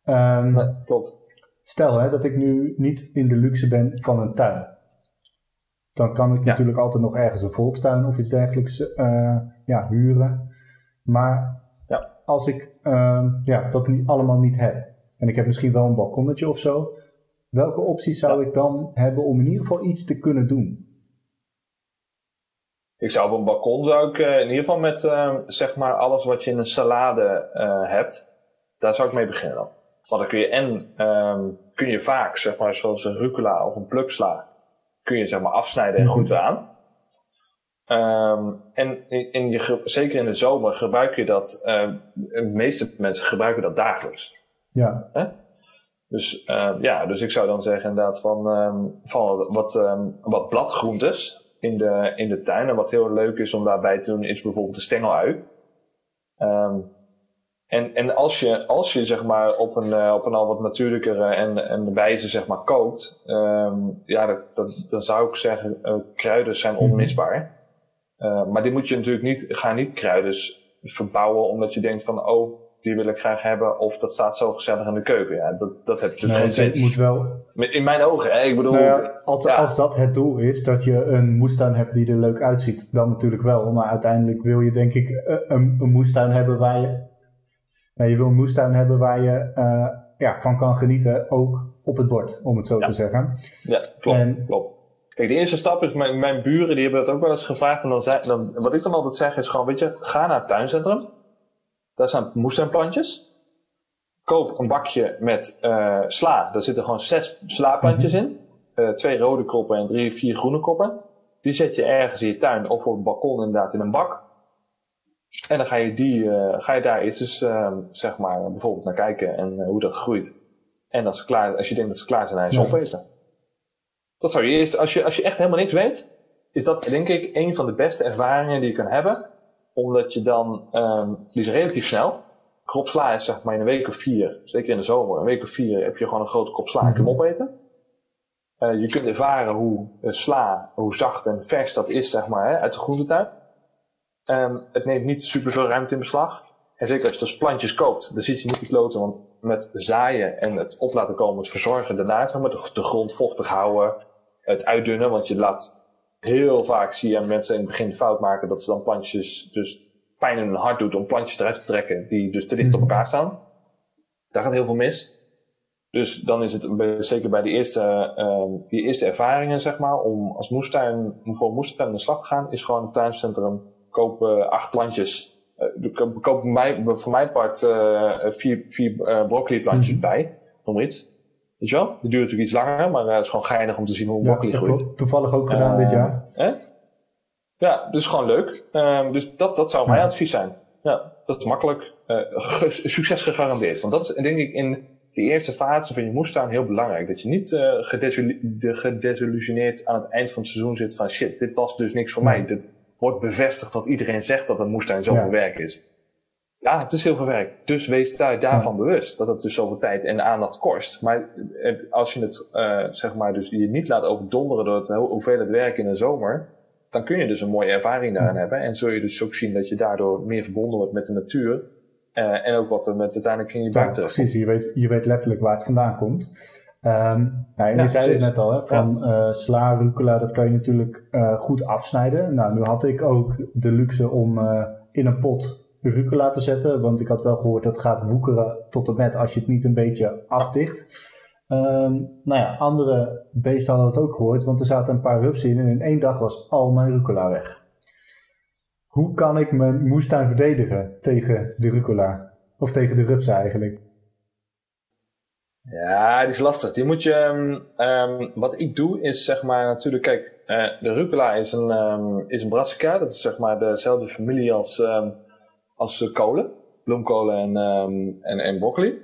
Um, nee, klopt. Stel hè, dat ik nu niet in de luxe ben van een tuin. Dan kan ik natuurlijk altijd nog ergens een volkstuin of iets dergelijks ja, huren. Maar als ik uh, ja, dat niet, allemaal niet heb. En ik heb misschien wel een balkonnetje of zo. Welke opties zou ik dan hebben om in ieder geval iets te kunnen doen? Ik zou op een balkon zou ik uh, in ieder geval met uh, zeg maar alles wat je in een salade uh, hebt, daar zou ik mee beginnen dan. Maar dan kun je en ehm, kun je vaak, zeg maar, zoals een rucola of een pluksla, kun je zeg maar afsnijden en goed weer aan. Ehm, en in, je, zeker in de zomer gebruik je dat, uh, de meeste mensen gebruiken dat dagelijks. Ja. Dus uh, ja, dus ik zou dan zeggen inderdaad van, um, van wat, um, wat bladgroentes in de, in de tuin. En wat heel leuk is om daarbij te doen is bijvoorbeeld de stengelui. en, en als je, als je zeg maar op een, uh, op een al wat natuurlijkere en, en wijze zeg maar kookt, ja, dat, dat, dan zou ik zeggen, uh, kruiden zijn mhm. onmisbaar. Uh, maar die moet je natuurlijk niet, ga niet kruiden verbouwen omdat je denkt van, oh, die wil ik graag hebben, of dat staat zo gezellig in de keuken. Ja, dat, dat heb je nee, geen zin. moet wel. In mijn ogen, hè? ik bedoel. Nou ja, als, als dat het doel is, dat je een moestuin hebt die er leuk uitziet, dan natuurlijk wel. Maar uiteindelijk wil je denk ik eh, een, een moestuin hebben waar je. Nou, je wil een moestuin hebben waar je uh, ja, van kan genieten, ook op het bord, om het zo te zeggen. Ja, klopt. klopt. Kijk, de eerste stap is, mijn, mijn buren die hebben dat ook wel eens gevraagd. En dan, zei, dan, wat ik dan altijd zeg is gewoon, weet je, ga naar het tuincentrum. Daar staan moestuinplantjes. Koop een bakje met uh, sla. Daar zitten gewoon zes slaplantjes mhm. in. Uh, twee rode koppen en drie, vier groene koppen. Die zet je ergens in je tuin of op het balkon inderdaad in een bak. En dan ga je, die, uh, ga je daar eens eens ehm, zeg maar, bijvoorbeeld naar kijken en hoe dat groeit. En als, klaar, als je denkt dat ze klaar zijn, hij is ja. opeten. Dat zou je eerst, als je, als je echt helemaal niks weet, is dat denk ik een van de beste ervaringen die je kan hebben. Omdat je dan, um, die is relatief snel. Krop sla is zeg maar in een week of vier, zeker in de zomer, een week of vier heb je gewoon een grote krop sla en kun je hem opeten. Uh, je kunt ervaren hoe uh, sla, hoe zacht en vers dat is, zeg maar, hè, uit de groentetuin. Um, het neemt niet superveel ruimte in beslag. En zeker als je dus plantjes koopt, dan zit je niet te kloten, want met zaaien en het op laten komen, het verzorgen daarna, zeg maar, de, de grond vochtig houden, het uitdunnen. Want je laat heel vaak, zie je mensen in het begin fout maken, dat ze dan plantjes dus pijn in hun hart doet om plantjes eruit te trekken die dus te dicht op elkaar staan. Daar gaat heel veel mis. Dus dan is het zeker bij die eerste, uh, die eerste ervaringen, zeg maar, om als moestuin, om voor een moestuin aan de slag te gaan, is gewoon het tuincentrum kopen acht plantjes. Uh, koop mij, voor mijn part uh, vier, vier uh, broccoli plantjes mm bij, noem iets. Weet je wel? Dat duurt natuurlijk iets langer, maar uh, het is gewoon geinig om te zien hoe broccoli groeit. Toevallig ook gedaan dit jaar. Hè? Ja, dus gewoon leuk. Uh, dus dat, dat zou mijn advies zijn. Ja, dat is makkelijk. Uh, succes gegarandeerd. Want dat is denk ik in de eerste fase van je moestuin heel belangrijk. Dat je niet uh, gedesillusioneerd aan het eind van het seizoen zit van shit, dit was dus niks voor mij. Dit wordt bevestigd wat iedereen zegt dat een moestuin zoveel ja. werk is. Ja, het is heel veel werk. Dus wees daar, daarvan bewust dat het dus zoveel tijd en aandacht kost. Maar als je het, uh, zeg maar, dus je niet laat overdonderen door het hoeveelheid werk in de zomer, dan kun je dus een mooie ervaring daarin hebben. En zul je dus ook zien dat je daardoor meer verbonden wordt met de natuur. Uh, en ook wat er met uiteindelijk in je buik ja, Precies, je weet, je weet letterlijk waar het vandaan komt. Um, nou, je ja, zei het net al, hè, van ja. uh, sla, rucola, dat kan je natuurlijk uh, goed afsnijden. Nou, nu had ik ook de luxe om uh, in een pot rucola te zetten. Want ik had wel gehoord dat het gaat woekeren tot en met als je het niet een beetje afdicht. Um, nou ja, andere beesten hadden het ook gehoord, want er zaten een paar rupsen in en in één dag was al mijn rucola weg. Hoe kan ik mijn moestuin verdedigen tegen de rucola? Of tegen de rupsen eigenlijk? Ja, die is lastig. Die moet je. Um, wat ik doe is zeg maar natuurlijk, kijk, uh, de rucola is een, is een brassica. Dat is zeg maar dezelfde familie als als kolen, bloemkolen en, um, en, en broccoli.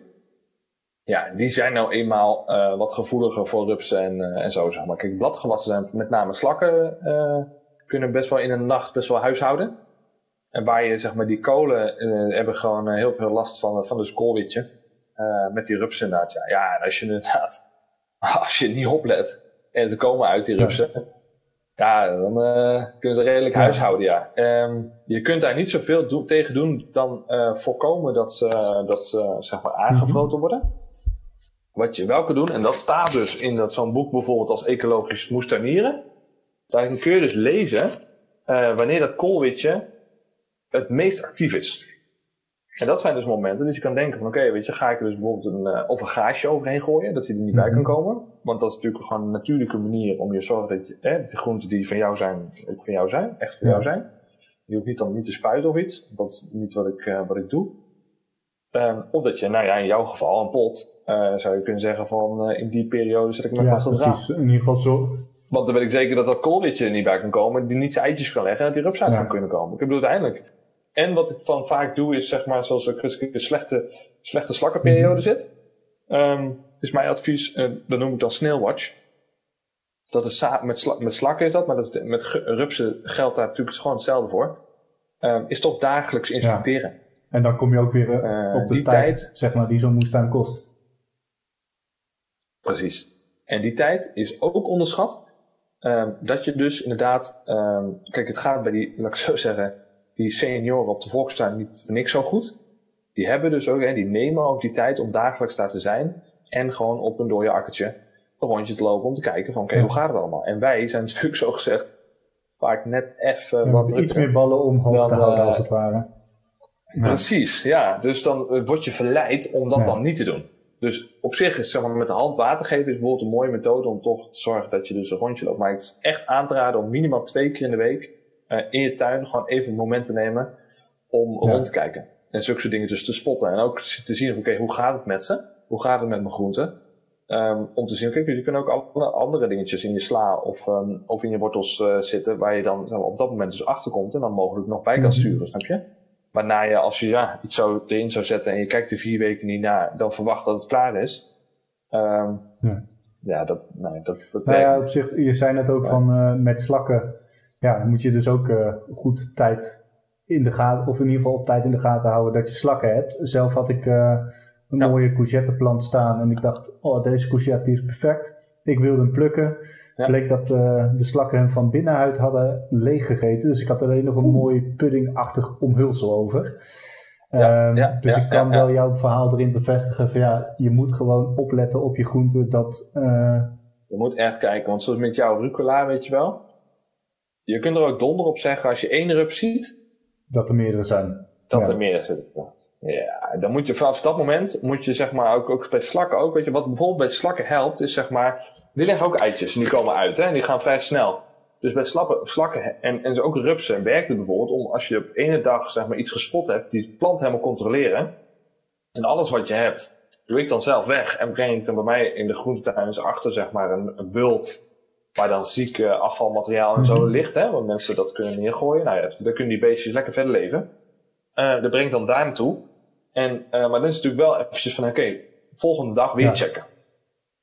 Ja, die zijn nou eenmaal uh, wat gevoeliger voor rupsen en, uh, en zo, zeg maar. Kijk, bladgewassen zijn met name slakken, uh, kunnen best wel in een nacht best wel huishouden. En waar je, zeg maar, die kolen hebben gewoon heel veel last van, van de koolwitje. met die rupsen inderdaad, ja. Ja, als je inderdaad, als je niet oplet en ze komen uit die rupsen, ja. Ja, dan uh, kunnen ze redelijk ja. huishouden, ja. Um, je kunt daar niet zoveel do tegen doen dan uh, voorkomen dat ze, dat ze zeg maar aangevroten worden. Wat je wel kan doen, en dat staat dus in zo'n boek bijvoorbeeld als ecologisch moestuinieren. Daar kun je dus lezen uh, wanneer dat koolwitje het meest actief is. En dat zijn dus momenten dat je kan denken van oké, okay, weet je, ga ik er dus bijvoorbeeld een, uh, of een gaasje overheen gooien, dat hij er niet bij kan komen. Want dat is natuurlijk gewoon een natuurlijke manier om je te zorgen dat je, eh, de groenten die van jou zijn, ook van jou zijn, echt van ja. jou zijn. Je hoeft niet dan niet te spuiten of iets, dat is niet wat ik, uh, wat ik doe. Ehm, of dat je, nou ja, in jouw geval een pot, uh, zou je kunnen zeggen van in die periode zet ik me ja, vast op precies. In ieder geval zo. Want dan weet ik zeker dat dat koolwitje er niet bij kan komen, die niet zijn eitjes kan leggen en dat die rups uit kan kunnen komen. Ik bedoel, uiteindelijk. En wat ik van vaak doe is, zeg maar, zoals ik een slechte, slechte slakkenperiode mhm. zit, um, is mijn advies, uh, dat noem ik dan snailwatch. Dat is met, sla met slakken is dat, maar dat is met rupsen geldt daar natuurlijk gewoon hetzelfde voor. Um, is toch dagelijks inspecteren. Ja. En dan kom je ook weer uh, op de die tijd, zeg maar, die zo'n moestuin kost. Precies. En die tijd is ook onderschat. Um, dat je dus inderdaad, um, kijk, het gaat bij die, laat ik zo zeggen, die senioren op de volkstuin niet niks zo goed. Die hebben dus ook, hè, die nemen ook die tijd om dagelijks daar te zijn. En gewoon op een dode akkertje een rondje te lopen om te kijken van, oké, hoe gaat het allemaal? En wij zijn natuurlijk zo gezegd vaak net even wat Iets meer ballen omhoog te houden, uh, als het ware. Precies, ja. Dus dan uh, word je verleid om dat dan niet te doen. Dus op zich is zeg maar, met de hand water geven is bijvoorbeeld een mooie methode om toch te zorgen dat je dus een rondje loopt. Maar het is echt aan te raden om minimaal twee keer in de week uh, in je tuin gewoon even een moment te nemen om rond te kijken. En zulke soort dingen dus te spotten. En ook te zien van oké, hoe gaat het met ze? Hoe gaat het met mijn groenten? Um, om te zien, kijk, je kunnen ook andere dingetjes in je sla of, um, of in je wortels uh, zitten, waar je dan zeg maar, op dat moment dus achter komt en dan mogelijk nog bij kan mhm. sturen, snap je? Waarna je, als je ja, iets zo erin zou zetten en je kijkt er vier weken niet naar, dan verwacht dat het klaar is. Um, ja. ja, dat, nee, dat, dat nou ja, op zich, je zei net ook van uh, met slakken, ja, dan moet je dus ook uh, goed tijd in de gaten, of in ieder geval op tijd in de gaten houden dat je slakken hebt. Zelf had ik uh, een mooie courgetteplant staan en ik dacht, oh, deze courgette die is perfect. Ik wilde hem plukken. Ja. Bleek dat uh, de slakken hem van binnenuit hadden leeggegeten. Dus ik had alleen nog een mooi puddingachtig omhulsel over. Ja, um, ja, dus ik kan wel jouw verhaal erin bevestigen van ja, je moet gewoon opletten op je groenten dat... Uh, je moet echt kijken, want zoals met jouw rucola, weet je wel. Je kunt er ook donder op zeggen als je één rup ziet. Dat er meerdere zijn. Dat er meerdere zitten. Ja, dan moet je vanaf dat moment, moet je zeg maar ook, ook bij slakken ook, weet je, wat bijvoorbeeld bij slakken helpt, is zeg maar, die leggen ook eitjes en die komen uit hè, en die gaan vrij snel. Dus bij slappen, slakken en, en ook rupsen werkt het bijvoorbeeld om als je op de ene dag zeg maar iets gespot hebt, die plant helemaal controleren. En alles wat je hebt, doe ik dan zelf weg en breng ik dan bij mij in de groentetuin eens achter zeg maar een, een bult waar dan ziek afvalmateriaal en zo mhm. ligt, hè, want mensen dat kunnen neergooien. Nou ja, dan kunnen die beestjes lekker verder leven. Uh, dat brengt dan daar naartoe. En, uh, maar dan is het natuurlijk wel eventjes van, oké, okay, volgende dag weer checken.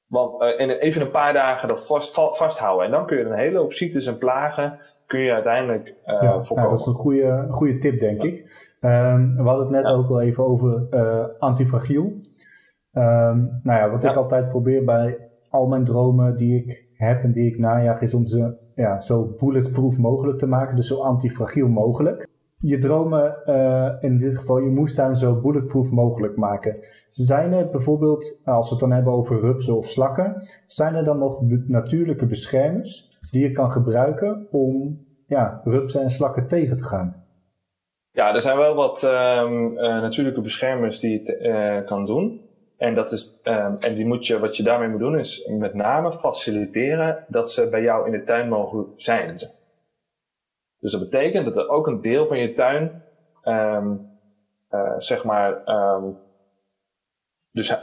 Want uh, en even een paar dagen dat vast, vasthouden. En dan kun je een hele hoop ziektes en plagen kun je uiteindelijk uh, ja, voorkomen. Ja, dat is een goede, goede tip, denk ik. Um, we hadden het net ook al even over uh, antifragiel. Um, nou ja, wat ik altijd probeer bij al mijn dromen die ik heb en die ik najag, is om ze ja, zo bulletproof mogelijk te maken. Dus zo antifragiel mogelijk je dromen, uh, in dit geval je moestuin, zo bulletproof mogelijk maken. Zijn er bijvoorbeeld, als we het dan hebben over rupsen of slakken, zijn er dan nog natuurlijke beschermers die je kan gebruiken om ja, rupsen en slakken tegen te gaan? Ja, er zijn wel wat um, uh, natuurlijke beschermers die je uh, kan doen. En, dat is, um, en die moet je, wat je daarmee moet doen, is met name faciliteren dat ze bij jou in de tuin mogen zijn. Dus dat betekent dat er ook een deel van je tuin, um, uh, zeg maar, um, dus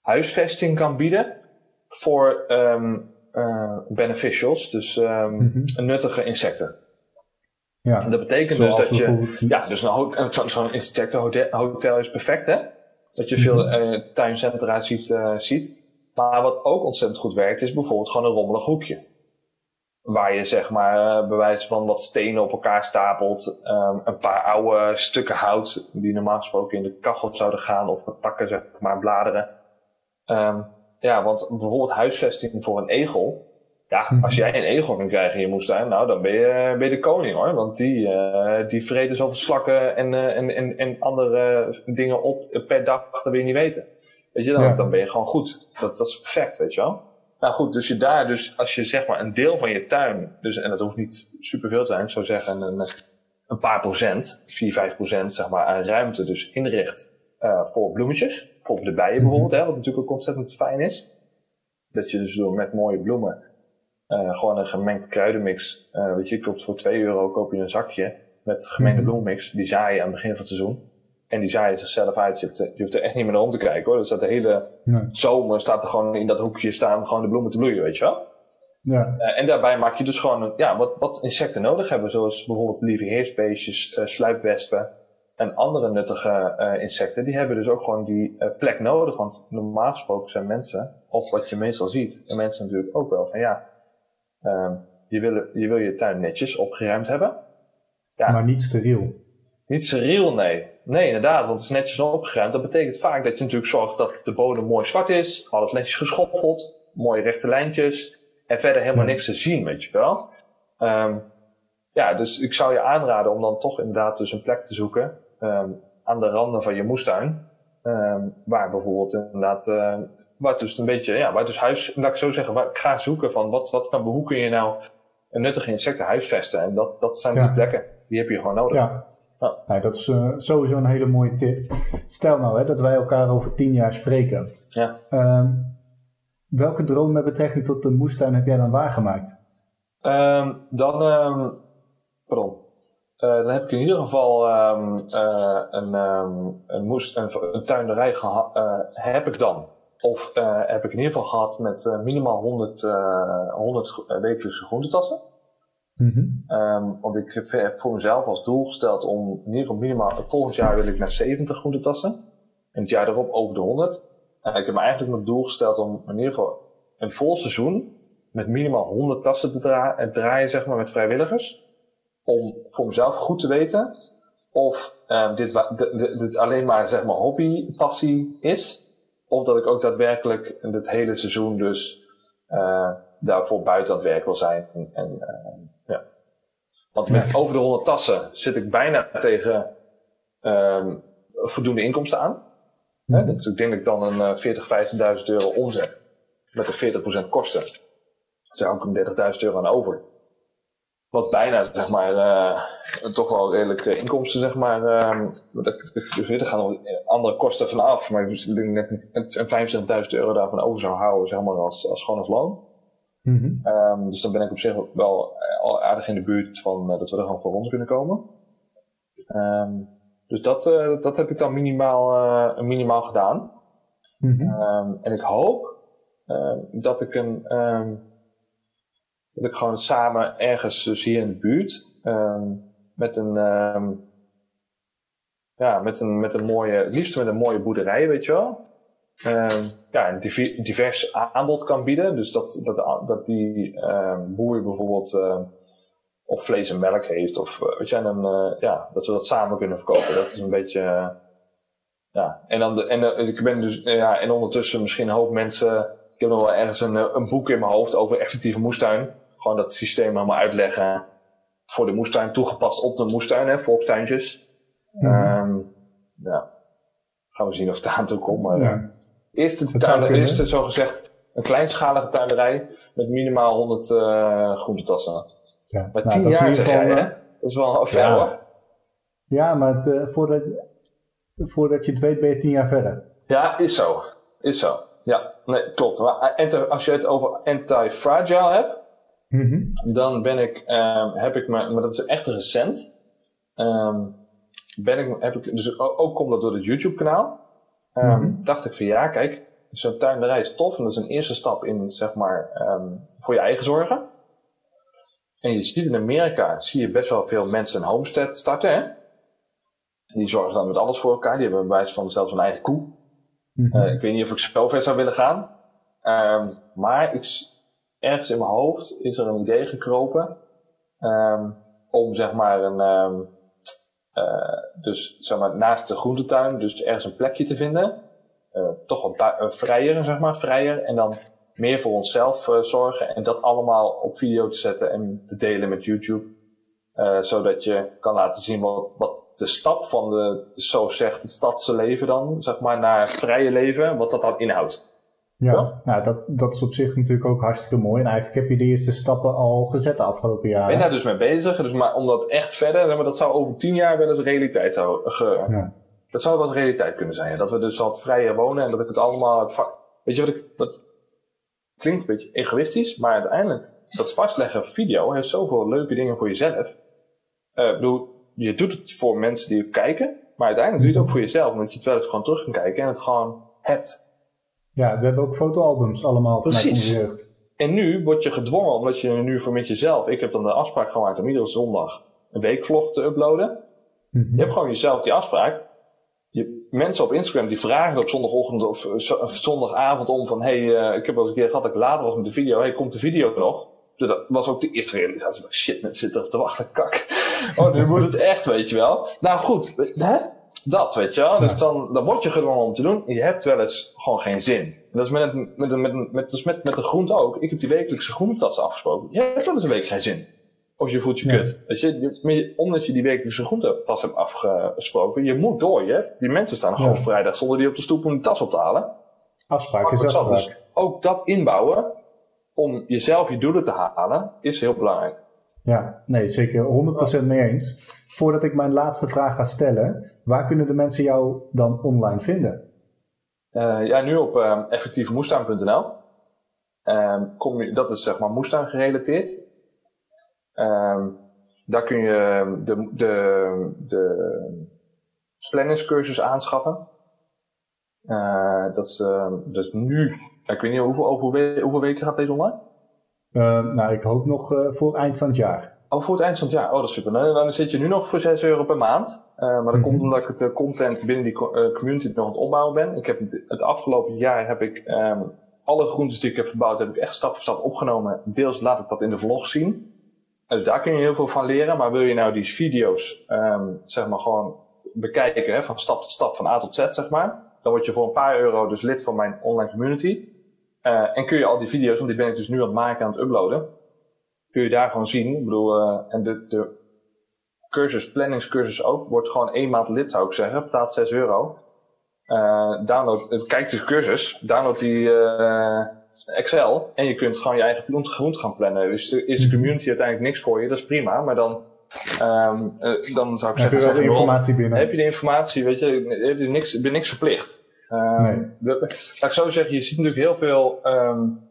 huisvesting kan bieden voor uh, beneficials, dus mm -hmm. nuttige insecten. Ja. En dat betekent dus dat je, ja, dus een zo'n zo insectenhotel is perfect, hè? Dat je veel uh, tuincentra ziet, uh, ziet. Maar wat ook ontzettend goed werkt, is bijvoorbeeld gewoon een rommelig hoekje. Waar je zeg maar uh, bij wijze van wat stenen op elkaar stapelt. Um, een paar oude stukken hout die normaal gesproken in de kachel zouden gaan. Of met takken zeg maar bladeren. Um, ja, want bijvoorbeeld huisvesting voor een egel. Ja, mhm. als jij een egel kan krijgen in je moestuin, nou dan ben je, ben je de koning hoor. Want die, uh, die vreten zoveel slakken en, uh, en, en, en andere dingen op per dag, dat wil je niet weten. Weet je, dan, dan ben je gewoon goed. Dat, dat is perfect, weet je wel. Nou goed, dus je daar, dus als je zeg maar een deel van je tuin, dus, en dat hoeft niet superveel te zijn, ik zou zeggen een, een paar procent, 4, 5 procent zeg maar, aan ruimte dus inricht uh, voor bloemetjes. Bijvoorbeeld de bijen mhm. bijvoorbeeld, hè, wat natuurlijk ook ontzettend fijn is. Dat je dus door met mooie bloemen uh, gewoon een gemengd kruidenmix, uh, weet je, koopt voor 2 euro koop je een zakje met gemengde mm bloemenmix, die zaai je aan het begin van het seizoen. En die zaaien zichzelf uit. Je, je hoeft er echt niet meer naar om te kijken hoor. Dus dat de hele zomer staat er gewoon in dat hoekje staan gewoon de bloemen te bloeien, weet je wel. Ja. Uh, en daarbij maak je dus gewoon ja, wat, wat insecten nodig hebben. Zoals bijvoorbeeld lieve heersbeestjes, uh, sluipwespen en andere nuttige uh, insecten. Die hebben dus ook gewoon die plek nodig. Want normaal gesproken zijn mensen, of wat je meestal ziet, en mensen natuurlijk ook wel, van ja, je, wil, je wil je tuin netjes opgeruimd hebben. Ja. Maar niet steriel. Niet steriel, nee. Nee, inderdaad, want het is netjes opgeruimd. Dat betekent vaak dat je natuurlijk zorgt dat de bodem mooi zwart is, alles netjes geschoffeld, mooie rechte lijntjes en verder helemaal niks te zien, weet je wel. Um, ja, dus ik zou je aanraden om dan toch inderdaad dus een plek te zoeken um, aan de randen van je moestuin. Um, waar bijvoorbeeld inderdaad, uh, waar dus een beetje, ja, waar dus huis, laat ik zo zeggen, waar ik ga zoeken van wat, wat kan, hoe kun je nou een nuttige insecten huisvesten? En dat, dat zijn die plekken, die heb je gewoon nodig. Ja. Ja. dat is uh, sowieso een hele mooie tip. Stel nou hè, dat wij elkaar over tien jaar spreken. Ja. Um, welke droom met betrekking tot de moestuin heb jij dan waargemaakt? Um, dan, um, pardon. Uh, dan heb ik in ieder geval uh, een, een, moest, een, een tuinderij gehad. heb ik dan. Of heb ik in ieder geval gehad met minimaal 100, 100 wekelijkse groentetassen. Mm want ik heb voor mezelf als doel gesteld om in ieder geval minimaal, volgend jaar wil ik naar 70 groentetassen. En het jaar erop over de 100. En ik heb me eigenlijk mijn doel gesteld om in ieder geval een vol seizoen met minimaal 100 tassen te draaien, draaien zeg maar, met vrijwilligers. Om voor mezelf goed te weten of um, dit, dit, alleen maar zeg maar hobby, passie is. Of dat ik ook daadwerkelijk het hele seizoen dus uh, daarvoor buiten aan het werk wil zijn. En, en uh, ja. Want met over de 100 tassen zit ik bijna tegen um, voldoende inkomsten aan. Mm Dus ik denk dat ik dan een 40, uh, 50.000 euro omzet met de 40% kosten. Dus daar hou ik 30.000 euro aan over. Wat bijna, zeg maar, uh, toch wel redelijke inkomsten, zeg maar. Uh, er gaan nog andere kosten vanaf, maar ik denk net een 25.000 euro daarvan over zou houden, zeg maar, als, als gewoon als loon. Mm -hmm. um, dus dan ben ik op zich wel al aardig in de buurt van uh, dat we er gewoon voor rond kunnen komen. Um, dus dat, dat heb ik dan minimaal, minimaal gedaan. Mm -hmm. um, en ik hoop dat ik een. Dat ik gewoon samen ergens, dus hier in de buurt, met een. ja, met een, met een mooie, liefst met een mooie boerderij, weet je wel. ja, een divers aanbod kan bieden. Dus dat, dat, dat die boer bijvoorbeeld of vlees en melk heeft. Of uh, weet je, en dan, uh, ja, dat we dat samen kunnen verkopen. Dat is een beetje. Uh, ja, en, dan de, en ik ben dus, ja, en ondertussen misschien een hoop mensen. Ik heb nog wel ergens een, een boek in mijn hoofd over effectieve moestuin. Gewoon dat systeem helemaal uitleggen voor de moestuin, toegepast op de moestuin, hè, volkstuintjes. Mm -hmm. ja, gaan we zien of het aan toe komt. Maar ja. eerst, de tuin, eerst zo gezegd een kleinschalige tuinderij met minimaal 100 uh, groentetassen. Ja. Maar nou, tien jaar zeg jij, hè? Dat is wel ver ja. hoor. Ja, maar het, uh, voordat, voordat je het weet ben je tien jaar verder. Ja, is zo. Is zo. Ja, nee, klopt. Maar als je het over anti-fragile hebt, mm -hmm. dan ben ik, um, heb ik maar, maar dat is echt recent, um, ben ik, heb ik, dus ook komt dat door het YouTube kanaal, um, mm -hmm. dacht ik van ja, kijk, zo'n tuinderij is tof en dat is een eerste stap in, zeg maar, voor je eigen zorgen. En je ziet in Amerika, zie je best wel veel mensen een homestead starten. Hè? Die zorgen dan met alles voor elkaar. Die hebben bij wijze van zelfs een eigen koe. Mhm. uh, ik weet niet of ik zo ver zou willen gaan. Maar ik, ergens in mijn hoofd is er een idee gekropen. Um, om zeg maar een, um, uh, dus zeg maar naast de groentetuin, dus ergens een plekje te vinden. Uh, toch wat vrijer, zeg maar, vrijer. En dan meer voor onszelf uh, zorgen en dat allemaal op video te zetten en te delen met YouTube. Zodat je kan laten zien wat, wat de stap van de, zo zegt het stadse leven dan, zeg maar, naar het vrije leven, wat dat dan inhoudt. Ja, ja? dat, dat is op zich natuurlijk ook hartstikke mooi. En eigenlijk heb je de eerste stappen al gezet de afgelopen jaren. Ik ben daar dus mee bezig. Dus maar om dat echt verder, maar dat zou over tien jaar wel eens realiteit zou, ge, ja. dat zou wel eens realiteit kunnen zijn. Dat we dus wat vrijer wonen en dat ik het allemaal, weet je wat ik, wat, klinkt een beetje egoïstisch, maar uiteindelijk, dat vastleggen video heeft zoveel leuke dingen voor jezelf. Uh, bedoel, je doet het voor mensen die kijken, Maar uiteindelijk doe je het ook voor jezelf, omdat je het wel eens gewoon terug kan kijken en het gewoon hebt. Ja, we hebben ook fotoalbums allemaal vanuit onze jeugd. En nu word je gedwongen, omdat je nu voor met jezelf... Ik heb dan de afspraak gemaakt om iedere zondag een weekvlog te uploaden. Mhm. Je hebt gewoon jezelf die afspraak. Je, mensen op Instagram die vragen op zondagochtend of, zondagavond om van... hey, uh, ik heb wel eens een keer gehad dat ik later was met de video. hey, komt de video nog? Dus dat was ook de eerste realisatie. Shit, mensen zitten er te wachten, kak. Oh, nu moet het echt, weet je wel. Nou goed, hè? Dat, weet je wel. Dus dan, dan word je gedwongen om te doen. Je hebt wel eens gewoon geen zin. En dat is met, met, met, met, met, met, met de groente ook. Ik heb die wekelijkse groentetas afgesproken. Je hebt wel eens een week geen zin. Of je voelt je kut. Weet je, omdat je die wekelijkse groentetas hebt afgesproken, je moet door. Je. Die mensen staan gewoon vrijdag zonder die op de stoep om die tas op te halen. Afspraak is afspraak. Dus ook dat inbouwen om jezelf je doelen te halen, is heel belangrijk. Ja, nee, zeker 100% mee eens. Voordat ik mijn laatste vraag ga stellen, waar kunnen de mensen jou dan online vinden? Uh, ja, nu op uh, ehm, effectievemoestuin.nl. Ehm, kom dat is zeg maar moestuin gerelateerd. Ehm, daar kun je de, de, de planningscursus aanschaffen. Uh, dat, is, is nu, ik weet niet hoeveel, hoeveel weken gaat deze online? Uh, nou, ik hoop nog uh, voor eind van het jaar. Oh, voor het eind van het jaar. Oh, dat is super. Nou, dan zit je nu nog voor 6 euro per maand. Uh, maar dat mm -hmm. komt omdat ik het content binnen die community nog aan het opbouwen ben. Ik heb het, het afgelopen jaar heb ik um, alle groentes die ik heb verbouwd, heb ik echt stap voor stap opgenomen. Deels laat ik dat in de vlog zien. Dus daar kun je heel veel van leren. Maar wil je nou die video's, um, zeg maar gewoon bekijken, hè, van stap tot stap, van A tot Z, zeg maar. Dan word je voor een paar euro dus lid van mijn online community. Uh, en kun je al die video's, want die ben ik dus nu aan het maken, aan het uploaden, kun je daar gewoon zien. Ik bedoel, uh, en de, de cursus, planningscursus ook, wordt gewoon één maand lid zou ik zeggen, betaalt 6 euro. Uh, download, kijk de cursus, download die Excel en je kunt gewoon je eigen groente gaan plannen. Dus is de community uiteindelijk niks voor je, dat is prima, maar dan Um, dan zou ik zeggen, heb je, de informatie binnen. heb je de informatie, weet je, heb je niks, ben niks verplicht. Um, nee. laat ik zo zeggen, je ziet natuurlijk heel veel. Um,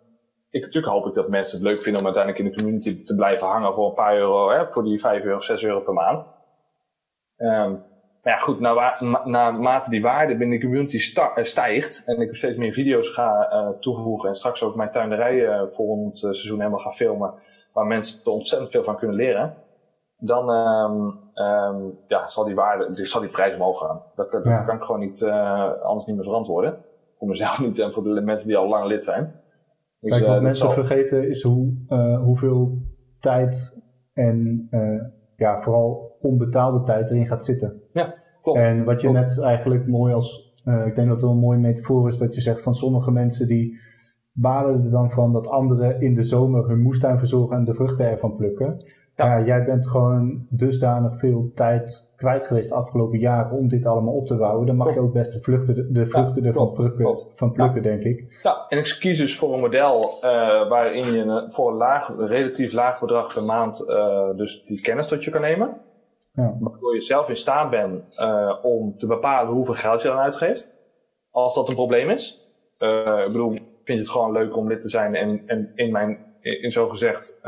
ik, natuurlijk hoop ik dat mensen het leuk vinden om uiteindelijk in de community te blijven hangen voor een paar euro, hè, voor die 5 euro of 6 euro per maand. Um, maar ja, goed, naarmate die waarde binnen de community eh, stijgt en ik steeds meer video's ga uh, toevoegen en straks ook mijn tuinderij uh, volgend seizoen helemaal ga filmen, waar mensen er ontzettend veel van kunnen leren, dan um, um, ja, zal die waarde, zal die prijs omhoog gaan. Dat, dat, dat kan ik gewoon niet, uh, anders niet meer verantwoorden. Voor mezelf niet en voor de mensen die al lang lid zijn. Dus, Kijk, wat uh, mensen zal... vergeten is hoe, uh, hoeveel tijd en ja, vooral onbetaalde tijd erin gaat zitten. Ja, klopt. En wat je klopt. net eigenlijk mooi als, ik denk dat het wel een mooie metafoor is, dat je zegt van sommige mensen die balen er dan van dat anderen in de zomer hun moestuin verzorgen en de vruchten ervan plukken. Ja. ja. jij bent gewoon dusdanig veel tijd kwijt geweest de afgelopen jaren om dit allemaal op te bouwen. Dan mag klopt. je ook best de, vluchten, de vruchten ja, ervan plukken, klopt. van plukken, ja. denk ik. Ja, en ik kies dus voor een model uh, waarin je voor een laag, relatief laag bedrag per maand uh, dus die kennis tot je kan nemen. Ja. Waardoor je zelf in staat bent uh, om te bepalen hoeveel geld je dan uitgeeft. Als dat een probleem is. ik bedoel, vind je het gewoon leuk om lid te zijn en, en in mijn, in zo gezegd,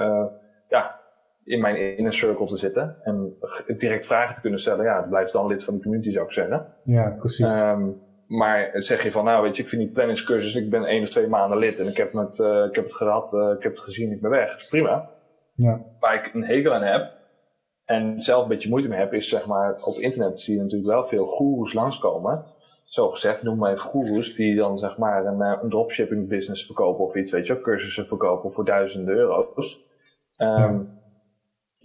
ja, in mijn inner circle te zitten en direct vragen te kunnen stellen. Ja, blijf dan lid van de community zou ik zeggen. Ja, precies. Um, maar zeg je van, nou weet je, ik vind die planningscursus, ik ben één of twee maanden lid en ik heb, het, uh, ik heb het gehad, uh, ik heb het gezien, ik ben weg. prima. Ja. Waar ik een hekel aan heb en zelf een beetje moeite mee heb, is zeg maar, op internet zie je natuurlijk wel veel goeroes langskomen. Zo gezegd, noem maar even goeroes die dan zeg maar een, uh, een dropshipping business verkopen of iets, weet je, cursussen verkopen voor duizenden euro's. Um, ja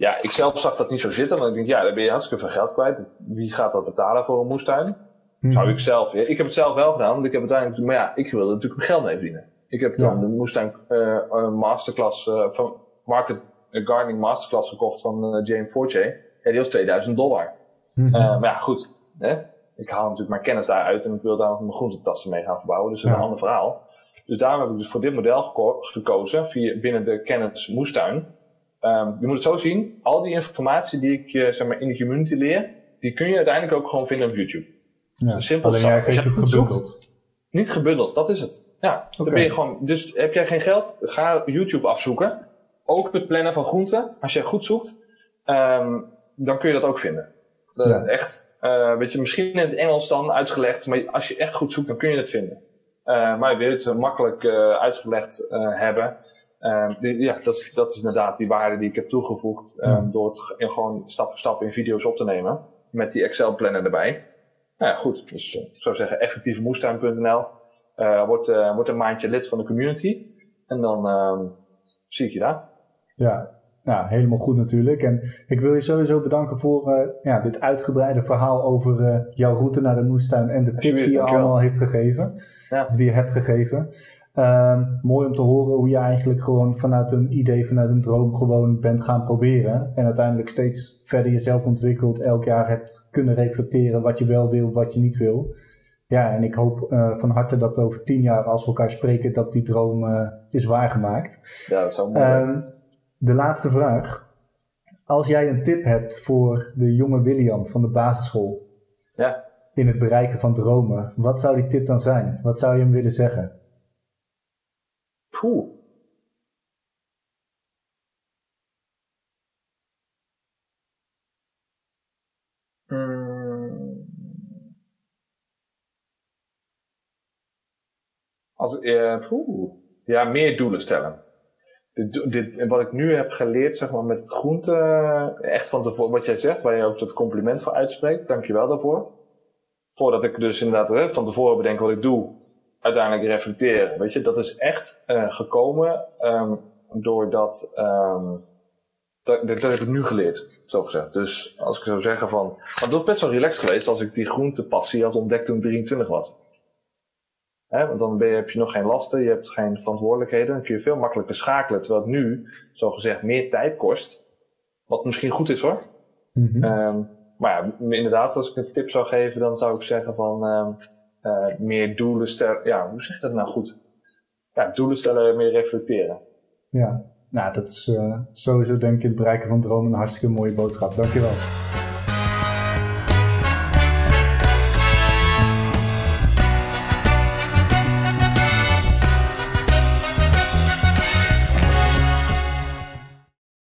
ja, ik zelf zag dat niet zo zitten. Want ik denk, ja, dan ben je hartstikke veel geld kwijt. Wie gaat dat betalen voor een moestuin? Hmm. Zou ik zelf. Ja, ik heb het zelf wel gedaan, want ik heb uiteindelijk, maar ja, ik wilde natuurlijk mijn geld mee verdienen. Ik heb dan ja. de moestuin uh, masterclass uh, van Market Gardening Masterclass gekocht van uh, James Fortier. Ja, die was 2000 dollar. Hmm. maar ja, goed. Hè? Ik haal natuurlijk mijn kennis daaruit en ik wil daar mijn groentetassen mee gaan verbouwen. Dus dat is een ander verhaal. Dus daarom heb ik dus voor dit model geko gekozen, via, binnen de kennis moestuin. Um, je moet het zo zien, al die informatie die ik uh, zeg maar, in de community leer, die kun je uiteindelijk ook gewoon vinden op YouTube. Ja, simpel alleen jij geeft het gebundeld. Zoekt, niet gebundeld, dat is het. Ja, okay. dan ben je gewoon, dus heb jij geen geld, ga YouTube afzoeken. Ook het plannen van groenten, als jij goed zoekt, um, dan kun je dat ook vinden. Echt, weet je, misschien in het Engels dan uitgelegd, maar als je echt goed zoekt, dan kun je het vinden. maar wil je het makkelijk uitgelegd hebben, ja, dat is, dat is inderdaad die waarde die ik heb toegevoegd door het in, gewoon stap voor stap in video's op te nemen. Met die Excel-planner erbij. Nou ja, goed. Dus ik zou zeggen, effectievemoestuin.nl. Uh, wordt, uh, wordt een maandje lid van de community. En dan uh, zie ik je daar. Ja, ja, helemaal goed natuurlijk. En ik wil je sowieso bedanken voor uh, ja, dit uitgebreide verhaal over uh, jouw route naar de moestuin en de tips die je allemaal heeft gegeven. Ja. Of die je hebt gegeven. Uh, mooi om te horen hoe je eigenlijk gewoon vanuit een idee, vanuit een droom gewoon bent gaan proberen. En uiteindelijk steeds verder jezelf ontwikkeld, elk jaar hebt kunnen reflecteren wat je wel wil, wat je niet wil. Ja, en ik hoop uh, van harte dat over tien jaar als we elkaar spreken, dat die droom uh, is waargemaakt. Ja, dat zou mooi um, De laatste vraag. Als jij een tip hebt voor de jonge William van de basisschool ja. in het bereiken van dromen, wat zou die tip dan zijn? Wat zou je hem willen zeggen? Poeh. Hmm. Als, uh, poeh. Ja, meer doelen stellen. Dit, dit, wat ik nu heb geleerd, zeg maar, met het groente, echt van tevoren, wat jij zegt, waar je ook dat compliment voor uitspreekt, dankjewel daarvoor. Voordat ik dus inderdaad hè, van tevoren bedenk wat ik doe, uiteindelijk reflecteren. Weet je, dat is echt uh, gekomen um, doordat. Um, dat, dat, heb ik nu geleerd, zo gezegd. Dus als ik zou zeggen van. Want dat was best wel relaxed geweest als ik die groentepassie had ontdekt toen ik 23 was. He, want dan ben je, heb je nog geen lasten, je hebt geen verantwoordelijkheden. Dan kun je veel makkelijker schakelen. Terwijl het nu, zo gezegd, meer tijd kost. Wat misschien goed is hoor. Mm -hmm. um, maar ja, inderdaad, als ik een tip zou geven, dan zou ik zeggen van uh, meer doelen stellen. Ja, hoe zeg je dat nou goed? Ja, doelen stellen, meer reflecteren. Ja, nou, dat is uh, sowieso denk ik het bereiken van dromen een hartstikke mooie boodschap. Dankjewel.